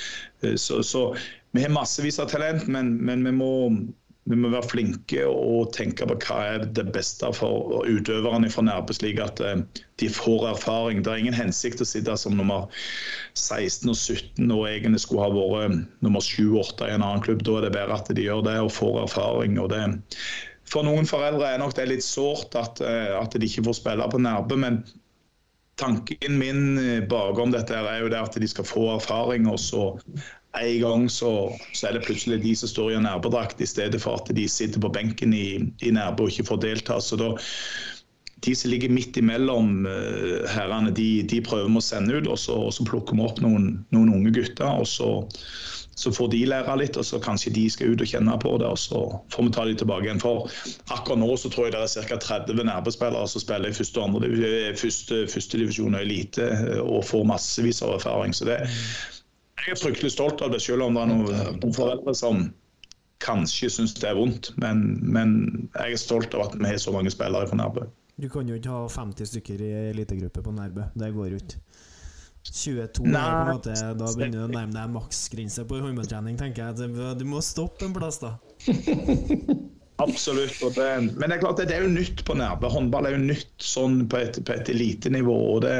Eh, så, så vi har massevis av talent, men, men vi, må, vi, må, være flinke og tenke på hva er det beste for utøverne fra Nærbø, slik at eh, de får erfaring. Det er ingen hensikt å sitte som nummer 16 og 17 og egentlig skulle ha vært nummer 7-8 i en annen klubb. Da er det bedre at de gjør det og får erfaring. og det for noen foreldre er nok det litt sårt at, eh, at de ikke får spille på Nærbø, men tanken min eh, bakom dette er jo det at de skal få erfaring. og så en gang så, så, er det plutselig de som står i nærbedrakt, i stedet for at de sitter på benken i, i Nærbø og ikke får delta. Så da, De som ligger midt imellom uh, herrene, de, de, prøver vi å sende ut. og Så, og så plukker vi opp noen, noen unge gutter. og så, så, får de lære litt, og så kanskje de skal ut og kjenne på det. og Så får vi ta de tilbake igjen. For akkurat nå så tror jeg det er ca. 30 nærbespillere som spiller i første, andre, første, første divisjon og elite, og får massevis av erfaring. så det jeg er fryktelig stolt av det, selv om det er noen, noen foreldre som kanskje syns det er vondt. Men, men, jeg er stolt av at vi har så mange spillere fra Nærbø. Du kan jo ikke ha 50 stykker i elitegruppe på Nærbø. Det går jo ikke. 22 Nei. er på en måte, Da begynner du å nærme deg maksgrense på håndballtrening, tenker jeg. Du- Du må stoppe en plass, da. [LAUGHS] Absolutt. Og det, men det er klart det er jo nytt på Nærbø. Håndball er jo nytt sånn på et, på et elitenivå. og det,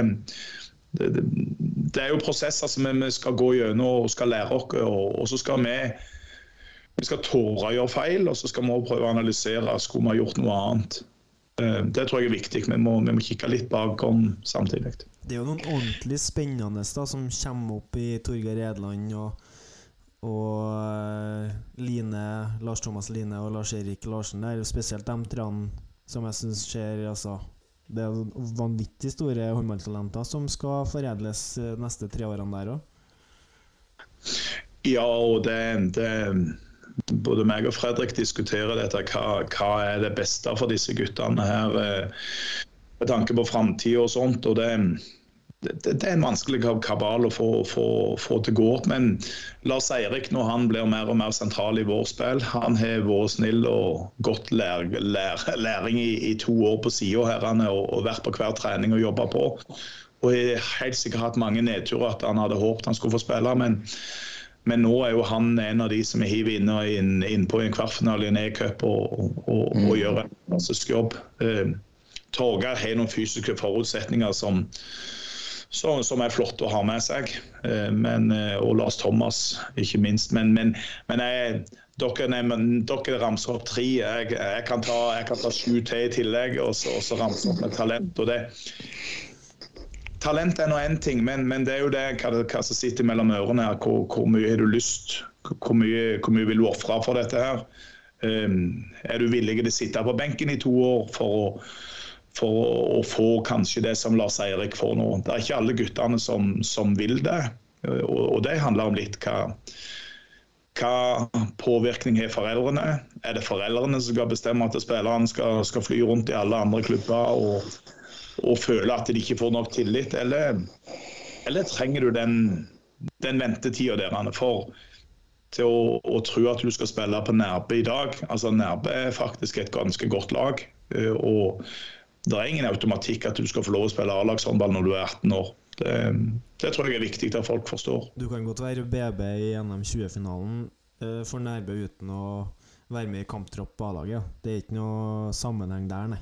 det, det, er jo prosesser som vi, skal gå gjennom og skal lære oss. Og, og så skal vi vi skal tåre å gjøre feil, og så skal vi prøve å analysere skulle vi ha gjort noe annet. Eh, Det tror jeg er viktig. Vi må, vi må kikke litt bakom samtidig. Det er jo noen ordentlig spennende da som kommer opp i Torgeir Edland og, og eh, Line, Lars Thomas Line og Lars-Erik Larsen. Det er jo spesielt de treene som jeg syns ser altså, Det er vanvittig store håndballtalenter som skal foredles eh, neste tre årene der òg. Ja, og det, det Både meg og Fredrik diskuterer dette. Hva, hva er det beste for disse guttene her eh, med tanke på framtida og sånt. og det, det, er en vanskelig kabal å få, få, få til gå. Men Lars Eirik, når han blir mer og mer sentral i vår spill, han har vært snill og godt lær, lær, læring i, i to år på sida her han og, og vært på hver trening og jobba på. Og jeg har helt sikkert hatt mange nedturer at han hadde håpet han skulle få spille. men men nå er jo han en av de som er hivet inn, inn, inn på en kvartfinale i en e-cup og, og, og, og gjør en fantastisk jobb. Eh, Torgeir har noen fysiske forutsetninger som, som, som er flott å ha med seg. Eh, men, eh, og Lars Thomas, ikke minst. Men, men, men jeg, dere, dere ramser opp tre. Jeg, jeg, kan ta, ta sju til i tillegg, og så, og så ramse opp med talent. og det Talent er nå én ting, men, men det er jo det hva, hva som sitter mellom ørene her. Hvor, hvor mye har du lyst? Hvor mye, hvor mye vil du ofre for dette her? Um, er du villig til å sitte på benken i to år for å, for å, få kanskje det som Lars Eirik får nå? Det er ikke alle guttene som, som vil det. Og, og det handler om litt hva, hva påvirkning har foreldrene? Er det foreldrene som skal bestemme at spillerne skal, skal fly rundt i alle andre klubber og, og føle at de ikke får nok tillit? Eller, eller trenger du den, den ventetida der for til å, å tro at du skal spille på Nærbø i dag? Altså Nærbø er faktisk et ganske godt lag. eh, og det er ingen automatikk at du skal få lov å spille A-lagshåndball når du er 18 år. Det, det tror jeg er viktig at folk forstår. Du kan godt være BB i NM 20-finalen eh, for Nærbø uten å være med i kamptropp på A-laget. Det er ikke noe sammenheng der, nei.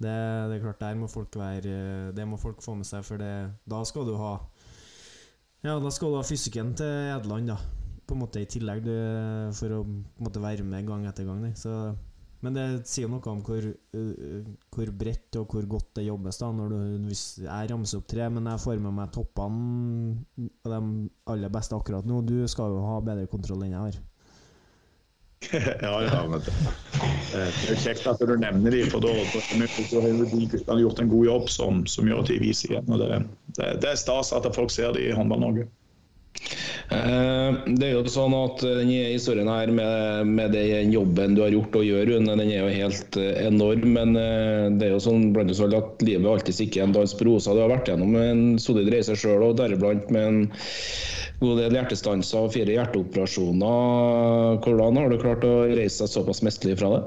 Det, det er klart, der må folk være eh, Det må folk få med seg, for det, da skal du ha Ja, da skal du ha fysikken til Edland, da. På en måte i tillegg du, for å måte være med gang etter gang. nei. Så, men det sier noe om hvor, uh, hvor bredt og hvor godt det jobbes. da du, hvis Jeg ramser opp tre, men jeg får med meg toppene av de aller beste akkurat nå. Du skal jo ha bedre kontroll enn jeg har. [LAUGHS] ja, ja, men det, det er kjekt at du nevner dem, for da, har de guttene gjort en god jobb som, som gjør at de viser igjen. og Det, det, det er stas at folk ser dem i Håndball-Norge. Eh, Det er jo sånn at denne historien her med, med den jobben du har gjort og gjør, Rune, den er jo helt eh, enorm. Men eh, det er jo sånn blant oss at livet alltid ikke en dans på roser. Du har vært gjennom en solid reise sjøl, og deriblant med en god del hjertestanser og fire hjerteoperasjoner. Hvordan har du klart å reise deg såpass mesterlig fra det?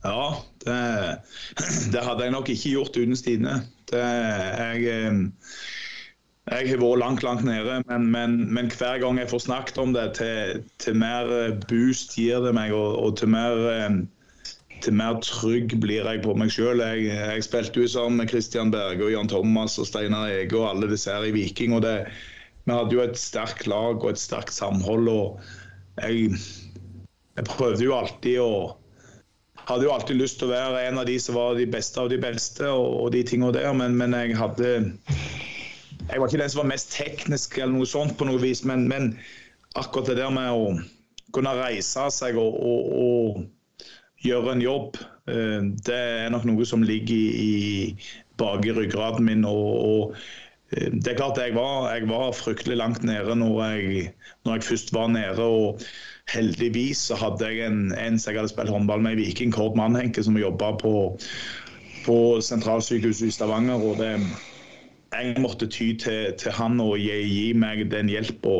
Ja, det, [CLEARS THROAT] det hadde jeg nok ikke gjort uten Stine. Det, jeg, eh, jeg har vært langt, langt nede, men, men, men hver gang jeg får snakket om det, til, til mer eh, boost gir det meg, og, og til mer eh, til mer trygg blir jeg på meg sjøl. Jeg, jeg spilte jo sammen med Christian Berge og Jan Thomas og Steinar Ege og alle disse her i Viking. og det, Vi hadde jo et sterkt lag og et sterkt samhold. og jeg, jeg prøvde jo alltid å hadde jo alltid lyst til å være en av de som var de beste av de beste, og, og de tingene der, men, men jeg hadde Jeg var ikke den som var mest teknisk eller noe sånt på noe vis, men, men akkurat det der med å kunne reise seg og, og, og gjøre en jobb, eh, det er nok noe som ligger i, i bak i ryggraden min. og, og eh, det er klart jeg var, jeg var fryktelig langt nede når jeg, når jeg først var nede. og Heldigvis så hadde jeg en, en som jeg hadde spilt håndball med i Viking, Kord Mannhenke, som jobba på, på sentralsykehuset i Stavanger. og det, jeg måtte ty til, til han og gi, gi meg den hjelpa.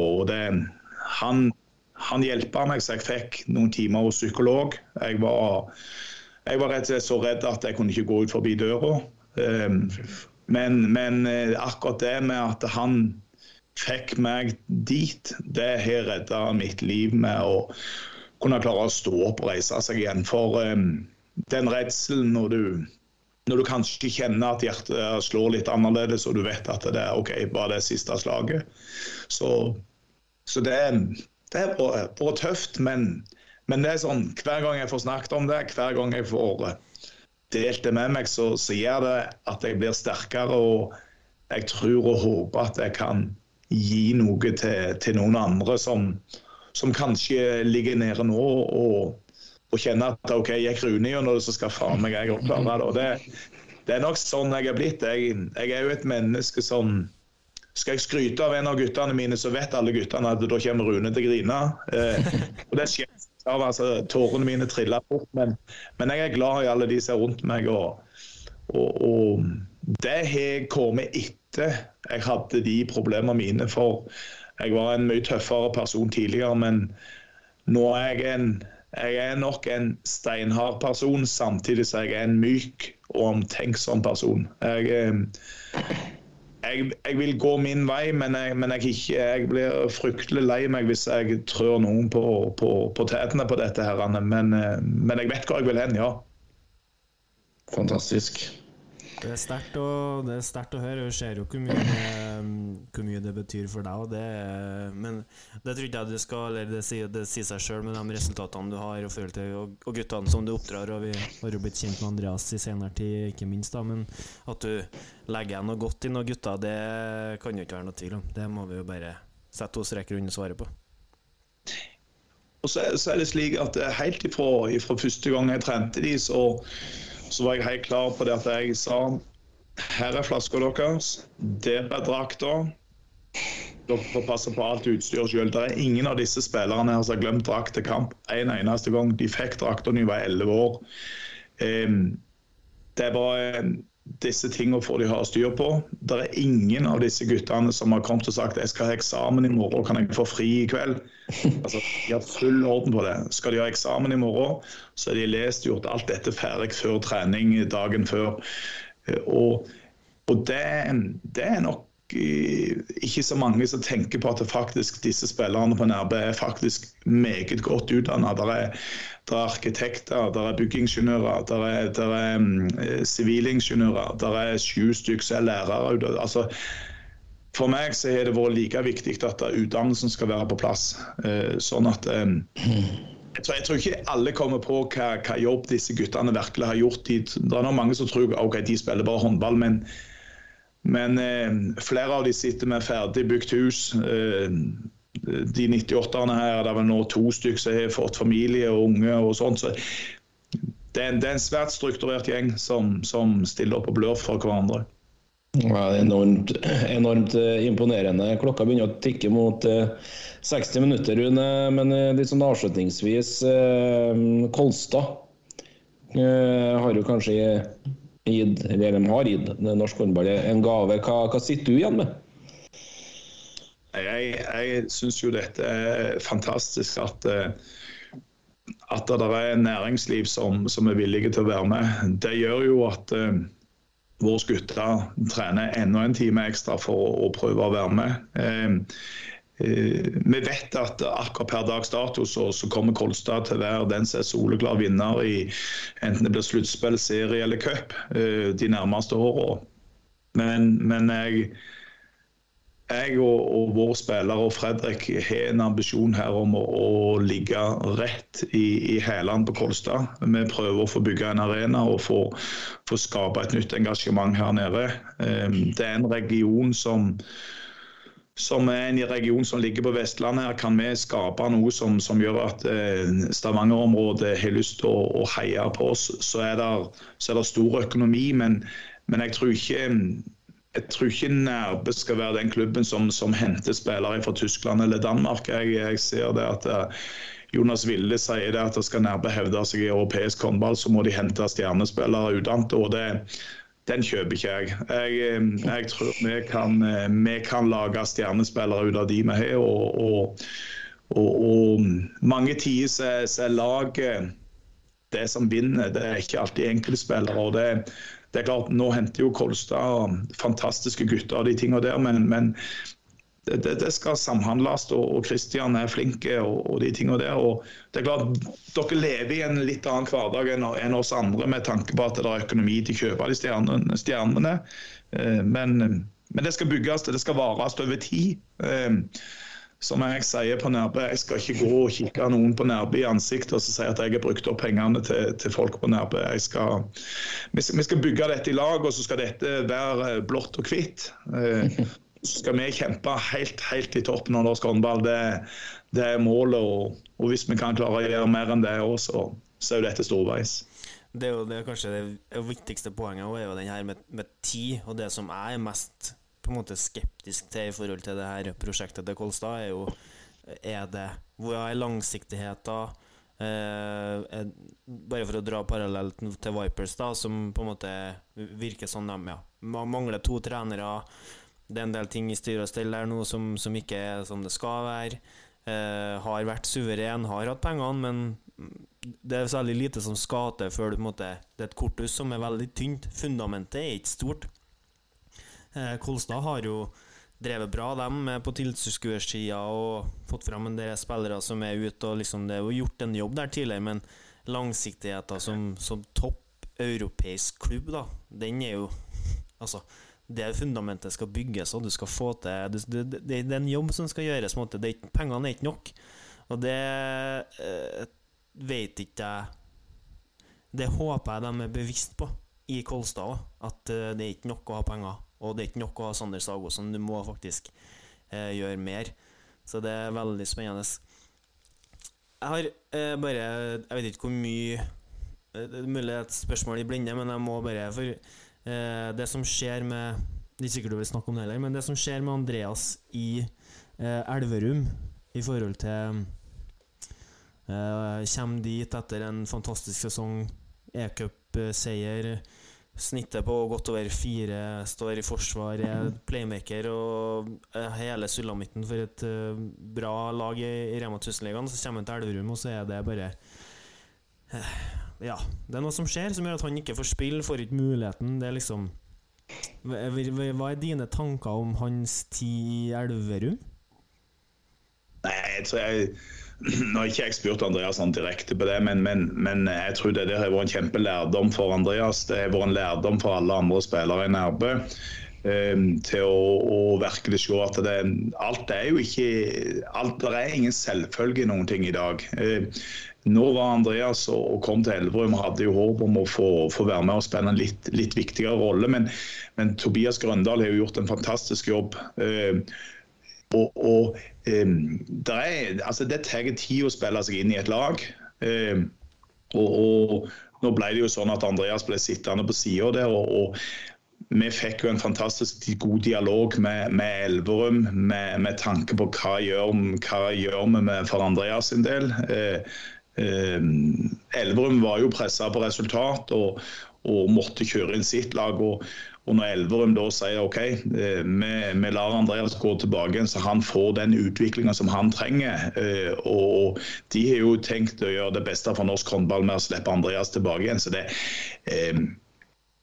Han, han hjelpa meg så jeg fikk noen timer hos psykolog. Jeg var, jeg var rett og slett så redd at jeg kunne ikke gå ut forbi døra. Um, men, men eh, akkurat det med at han fikk meg dit, det har redda mitt liv med å kunne klare å stå opp og reise seg igjen. For um, den redselen når du når du kanskje kjenner at hjertet slår litt annerledes, og du vet at det er OK, bare det siste slaget. Så, så det, det er vært tøft, men, men, det er sånn hver gang jeg får snakket om det, hver gang jeg får eh, delt det med meg, så, så gjør det at jeg blir sterkere. Og jeg tror og håper at jeg kan gi noe til, til noen andre som, som kanskje ligger nede nå. og og kjenne at OK, gikk Rune gjennom det, så skal faen meg jeg klare det. det. Det er nok sånn jeg er blitt. Jeg, jeg er jo et menneske som skal jeg skryte av en av guttene mine, så vet alle guttene at da kommer Rune til å grine. Eh, og det skjer av, altså, Tårene mine triller bort, men, men, jeg er glad i alle de som er rundt meg. Og, og, og det har kommet etter jeg hadde de problemene mine. For jeg var en mye tøffere person tidligere, men nå er jeg en jeg er nok en steinhard person, samtidig som jeg er en myk og omtenksom person. Jeg, eh, jeg, jeg vil gå min vei, men, jeg, men jeg, blir fryktelig lei meg hvis jeg trør noen på, på, på tærne på dette. her. Men, eh, men jeg vet hvor jeg vil hen, ja. Fantastisk. Det er sterkt å, å, høre. Jeg ser jo hvor mye, hvor mye det betyr for deg. Det men det tror ikke jeg du skal Eller det sier, det sier seg sjøl med de resultatene du har og, til, og, og guttene som du oppdrar. Og vi har jo blitt kjent med Andreas i senere tid, ikke minst. da Men at du legger igjen noe godt i noen gutter, det kan jo ikke være noe tvil om. Det må vi jo bare sette to streker under svaret på. Og så, så, er det slik at Helt ifra, ifra første gang jeg trente de, så så var jeg helt klar på det at jeg sa her er flaska deres, der er drakta. Dere får passe på alt utstyret sjøl. Det er ingen av disse spillerne her som har glemt drakt til kamp en eneste gang. De fikk drakta da de var elleve år. Det er bare disse tingene får de ha styr på. Det er ingen av disse guttene som har kommet og sagt jeg skal ha eksamen i morgen, kan jeg få fri i kveld? Altså, De har full orden på det. Skal de ha eksamen i morgen, så har de lest gjort alt dette ferdig før trening dagen før. Og, og det, det er nok ikke så mange som tenker på at faktisk disse spillerne på NRB er faktisk meget godt utdannet. Det er, er, arkitekter, det er byggingeniører, det er, det er um, sivilingeniører, det er sju stykker som er lærere. Altså, for meg så har det vært like viktig at utdannelsen skal være på plass. Uh, sånn at um, jeg tror, jeg tror, ikke alle kommer på hva, hva, jobb disse guttene virkelig har gjort. Det er mange som tror at de spiller bare håndball, men men eh, flere av de sitter med ferdig bygd hus. Eh, de 98-erne her, er vel nå to stykker som har fått familie og unge og sånt. Så det er, en, det er en svært strukturert gjeng som, som stiller opp og blør for hverandre. Ja, det er enormt, enormt eh, imponerende. Klokka begynner å tikke mot 60 eh, minutter, Rune. Men eh, litt sånn avslutningsvis. Kolstad har jo kanskje gitt, eller de har gitt norsk håndball en gave. Hva, hva sitter du igjen med? Jeg, jeg syns jo dette er fantastisk at, eh, at det er næringsliv som, som, er villige til å være med. Det gjør jo at uh, våre gutter trener enda en time ekstra for å, å prøve å være med. Uh, vi vet at akkurat per dags dato så, så kommer Kolstad til å være den som er soleklar vinner i enten det blir sluttspill, serie eller cup eh, de nærmeste årene. Men, men jeg, jeg og, og vår spiller og Fredrik har en ambisjon her om å, å ligge rett i, i hælene på Kolstad. Vi prøver å få bygge en arena og få, få skape et nytt engasjement her nede. Eh, det er en region som som er en region som ligger på Vestlandet, her kan vi skape noe som, som gjør at eh, Stavanger-området har lyst til å, å, heie på oss. Så er det, stor økonomi, men, men jeg tror ikke jeg tror ikke Nærbø skal være den klubben som, som henter spillere fra Tyskland eller Danmark. Jeg, jeg ser det at uh, Jonas Ville sier det at skal Nærbø hevde seg i europeisk håndball, så må de hente stjernespillere utdannet. Den kjøper ikke jeg. Jeg, jeg tror vi kan, vi kan, lage stjernespillere ut av de vi har. Og, og, og, og, mange tider så, er laget det som vinner. Det er ikke alltid enkeltspillere. og det, det er klart, Nå henter jo Kolstad fantastiske gutter og de tingene der, men, men det, det, skal samhandles, og Kristian er flink og, og, de tingene der. og det er klart, Dere lever i en litt annen hverdag enn, enn oss andre med tanke på at det er økonomi til å kjøpe de stjernene. stjernene. Eh, men, men, det skal bygges, det skal vares over tid. Eh, som jeg sier på Nærbø, jeg skal ikke gå og kikke noen på Nærbø i ansiktet og si at jeg har brukt opp pengene til, til folk på Nærbø. Skal, vi, skal, bygge dette i lag, og så skal dette være blått og hvitt. [LAUGHS] Skal vi kjempe helt, helt i toppen av norsk håndball. Det, det, er målet. Og, og, hvis vi kan klare å gjøre mer enn det òg, så, så, er jo dette storveis. Det er jo det, kanskje det viktigste poenget er jo den her med, med, tid. Og det som jeg er mest på en måte skeptisk til i forhold til det her prosjektet til Kolstad, er jo er det, Hvor er langsiktigheten? Eh, bare for å dra parallelt til Vipers, da, som på en måte virker sånn de ja, mangler to trenere det er en del ting i styre og stell der nå som, som, ikke er som det skal være. Eh, har vært suveren, har hatt pengene, men det er særlig lite som skal til før du, måte, det er et korthus som er veldig tynt. Fundamentet er ikke stort. Eh, Kolstad har jo drevet bra, dem, på tilskuersida og fått fram en del spillere som er ute. og liksom, Det er jo gjort en jobb der tidligere, men langsiktigheten som, som topp europeisk klubb, da, den er jo Altså det fundamentet skal bygges, og du skal få til Det, det, det er en jobb som skal gjøres. Måte. Det er, pengene er ikke nok. Og det eh, vet ikke jeg Det håper jeg de er bevisst på i Kolstad òg. At eh, det er ikke nok å ha penger. Og det er ikke nok å ha Sander Sagosen. Du må faktisk eh, gjøre mer. Så det er veldig spennende. Jeg har eh, bare Jeg vet ikke hvor mye eh, Det er mulig et spørsmål i blinde, men jeg må bare For eh, det som skjer med Det er sikkert du vil snakke om det heller, men det som skjer med Andreas i eh, Elverum i forhold til eh, Kommer dit etter en fantastisk sesong, e-cup-seier. Snittet på godt over fire, står i forsvar, er playmaker og hele sulamitten for et uh, bra lag i, Rema 1000-ligaen. Så kommer han til Elverum, og så er det bare ja, det er noe som skjer som gjør at han ikke får spille, får ikke muligheten. Det er liksom Hva er dine tanker om hans tid i Elverum? Nei, jeg tror jeg [CLEARS THROAT] nå har ikke jeg spurt Andreas han direkte på det, men, men, men, jeg tror det har vært en kjempelærdom for Andreas. Det har vært en lærdom for alle andre spillere i Nærbø. Um, til å, å, virkelig se at det, alt er jo ikke alt, Det er ingen selvfølge i noen ting i dag. Nå var Andreas og kom til Elverum og hadde jo håp om å få, få, være med og spille en litt, litt viktigere rolle. Men, men, Tobias Grøndal har jo gjort en fantastisk jobb. Eh, og, og eh, det, er, altså det tar tid å spille seg inn i et lag. Eh, og, og, nå ble det jo sånn at Andreas ble sittende på sida der. og, og vi fikk jo en fantastisk god dialog med, med Elverum med, med, tanke på hva gjør, hva gjør vi med for Andreas sin del. Eh, Elverum var jo pressa på resultat og, og, måtte kjøre inn sitt lag. og, og når Elverum da sier OK, eh, vi, vi lar Andreas gå tilbake igjen, så han får den utviklinga som han trenger. Eh, og de har jo tenkt å gjøre det beste for norsk håndball med å slippe Andreas tilbake igjen. så det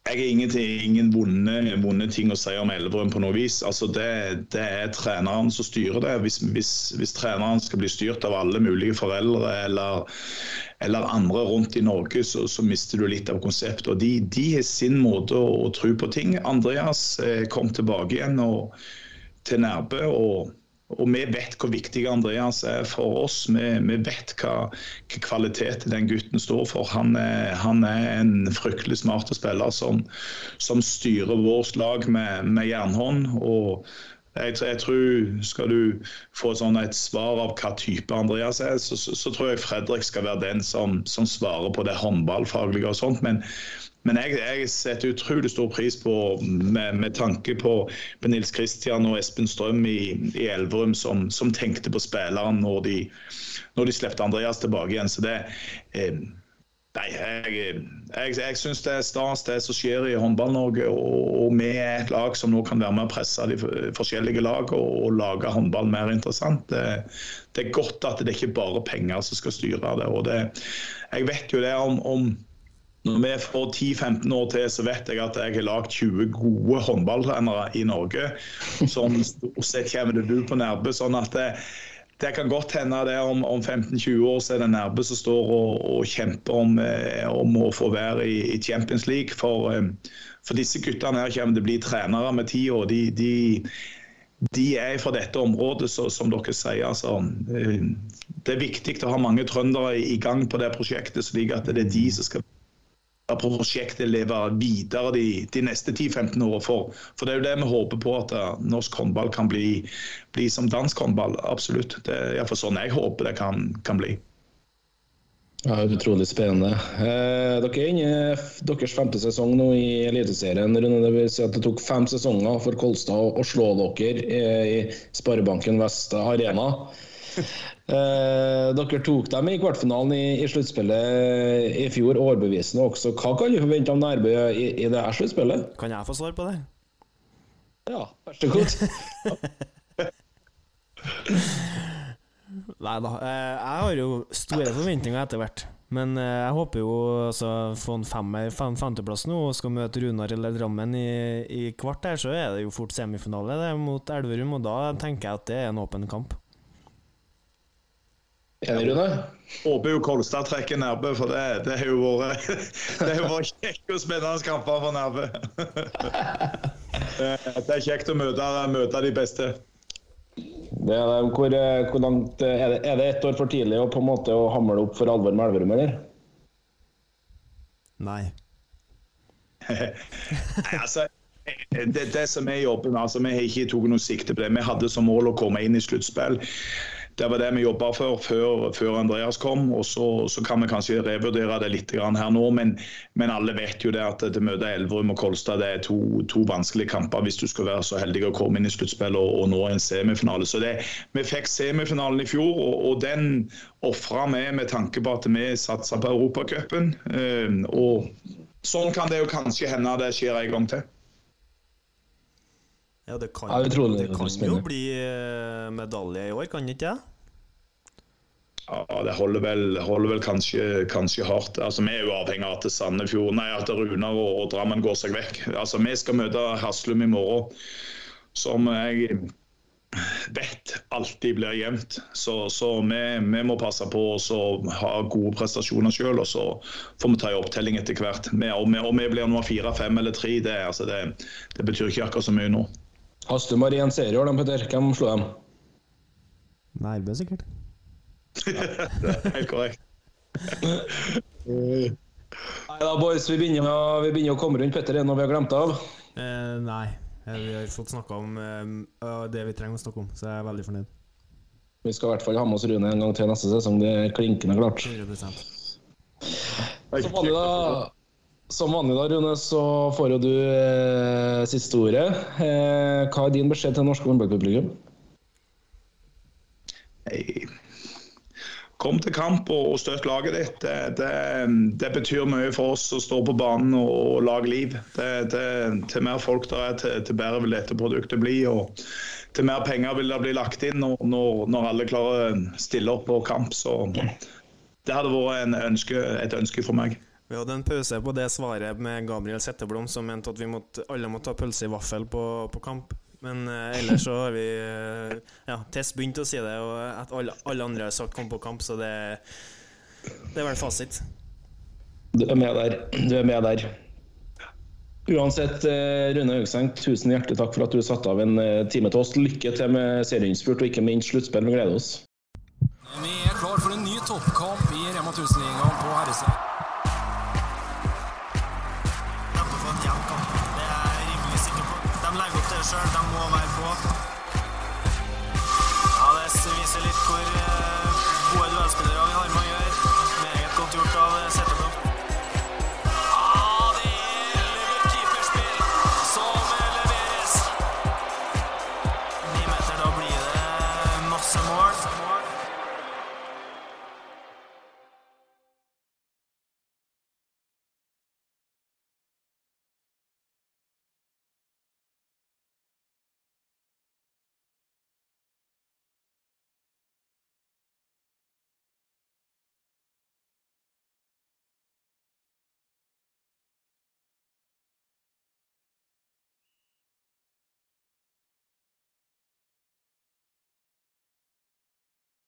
jeg har ingen, ingen vonde, vonde, ting å si om Elverum på noe vis. Altså det, det, er treneren som styrer det. Hvis, hvis, hvis, treneren skal bli styrt av alle mulige foreldre eller, eller andre rundt i Norge, så, så, mister du litt av konseptet. Og de, de har sin måte å, å tro på ting. Andreas eh, kom tilbake igjen og, til Nærbø. og og vi vet hvor viktig Andreas er for oss. Vi, vi vet hva, hva, kvalitet den gutten står for. Han er, han er en fryktelig smart spiller som, som styrer vårt lag med, med jernhånd. og jeg, jeg, tror Skal du få sånn et svar av hva type Andreas er, så, så, så tror jeg Fredrik skal være den som, som svarer på det håndballfaglige. og sånt, men men jeg, jeg, setter utrolig stor pris på, med, med tanke på, på, Nils Kristian og Espen Strøm i, i Elverum, som, som, tenkte på spilleren når de, de slepte Andreas tilbake igjen. Så det, eh, Nei, jeg, jeg, jeg syns det er stas det som skjer i Håndball-Norge. Og, og vi er et lag som nå kan være med å presse de forskjellige lag og, og lage håndball mer interessant. Det, det, er godt at det ikke bare er penger som skal styre det. og det, Jeg vet jo det om, om når vi får 10-15 år til, så vet jeg at jeg har lagd 20 gode håndballtrenere i Norge som stort sett kommer til du på Nærbø. sånn at det, det kan godt hende det om, om 15-20 år så er det Nærbø som står og, og kjemper om, eh, om, å få være i, i Champions League. For, eh, for, disse guttene her kommer til å bli trenere med tida. De, de, de, er fra dette området, så, som dere sier. Altså, eh, det er viktig å ha mange trøndere i gang på det prosjektet, slik at det er de som skal prosjektet lever videre de, de neste 10-15 årene. For, for, det er jo det vi håper på, at uh, norsk håndball kan bli, bli som dansk håndball. Absolutt. Det er iallfall sånn jeg håper det kan, kan bli. Ja, Utrolig spennende. Eh, dere er inne i deres femte sesong nå i Eliteserien. Det vil si at det tok fem sesonger for Kolstad å slå dere i Sparebanken Vest Arena. [LAUGHS] Eh, dere tok dem i kvartfinalen i, i sluttspillet i fjor, overbevisende også. Hva kan du forvente av Nærbø i, i det her sluttspillet? Kan jeg få svar på det? Ja, vær så god. [LAUGHS] Nei da. Eh, jeg har jo store forventninger etter hvert. Men eh, jeg håper jo altså, få en femmer, fem, femteplass nå og skal møte Runar eller Drammen i, i kvart her, så er det jo fort semifinale det mot Elverum, og da tenker jeg at det er en åpen kamp. Enig, Rune? Håper jo Kolstad trekker Nærbø, for det, det har jo vært [LAUGHS] det har vært kjekke og spennende kamper for Nærbø. Det er kjekt å møte, møte de beste. Det er det. Hvor, hvor langt, er, det, er det ett år for tidlig å på en måte å hamle opp for alvor med Elverum, eller? Nei. [LAUGHS] Nei, altså det, det som er jobben, altså, Vi har ikke tatt noe sikte på det. Vi hadde som mål å komme inn i sluttspill. Det var det vi jobba for før, før, Andreas kom. og så, så, kan vi kanskje revurdere det litt her nå, men, men alle vet jo det at det møtet Elverum og Kolstad det er to, to, vanskelige kamper hvis du skal være så heldig å komme inn i sluttspillet og, og, nå en semifinale. Så det, Vi fikk semifinalen i fjor, og, og den ofra vi med tanke på at vi satsa på Europacupen. Øh, og sånn kan det jo kanskje hende det skjer en gang til. Ja, det kan, det det kan jo bli eh, medalje i år, kan det ikke det? Ja, det holder vel, holder vel kanskje, kanskje, hardt. Altså, Vi er jo avhengig av at Sandefjord, nei, at Runar og, og, Drammen går seg vekk. Altså, Vi skal møte Haslum i morgen, som jeg vet alltid blir jevnt. Så, så vi, vi, må passe på å ha gode prestasjoner sjøl, og så får vi ta en opptelling etter hvert. Vi, om, vi, om vi blir nummer fire, fem eller tre, det, altså det, det betyr ikke akkurat så mye nå. Hastum har én serie i år, Petter. Hvem slo dem? Nærbø, sikkert. [LAUGHS] Helt korrekt. [LAUGHS] nei da, boys. Vi begynner, vi begynner, å komme rundt Petter. Er det noe vi har glemt av? Eh, nei. Vi har fått snakka om eh, det vi trenger å snakke om, så jeg er veldig fornøyd. Vi skal i hvert fall ha med oss Rune en gang til neste sesong. Det er klinkende klart. 100%. Så vanlig, da. Som vanlig, da, Rune, så får jo du eh, siste ordet. Eh, hva er din beskjed til norske håndballpublikum? Hey. Kom til kamp og, og støtt laget ditt. Det, det, det, betyr mye for oss å stå på banen og, og lage liv. Det, til mer folk der er, til, til bedre vil dette produktet bli. og til mer penger vil det bli lagt inn når, når alle klarer å stille opp på kamp. Så det hadde vært ønske, et ønske for meg. Vi hadde en pause på det svaret med Gabriel Setteblom, som mente at vi måtte, alle måtte ta pølse i vaffel på, på kamp. Men eh, ellers så har vi eh, Ja, Tess begynte å si det, og at alle, alle andre har sagt 'kom på kamp', så det, det er vel fasit. Du er med der. Du er med der. Uansett, eh, Rune Høgseng, tusen hjertelig takk for at du satte av en eh, time til oss. Lykke til med serieinnspurt og ikke minst sluttspill. Vi gleder oss. Vi er klar for en ny toppkamp i Rema 1000-ligaen på herresida.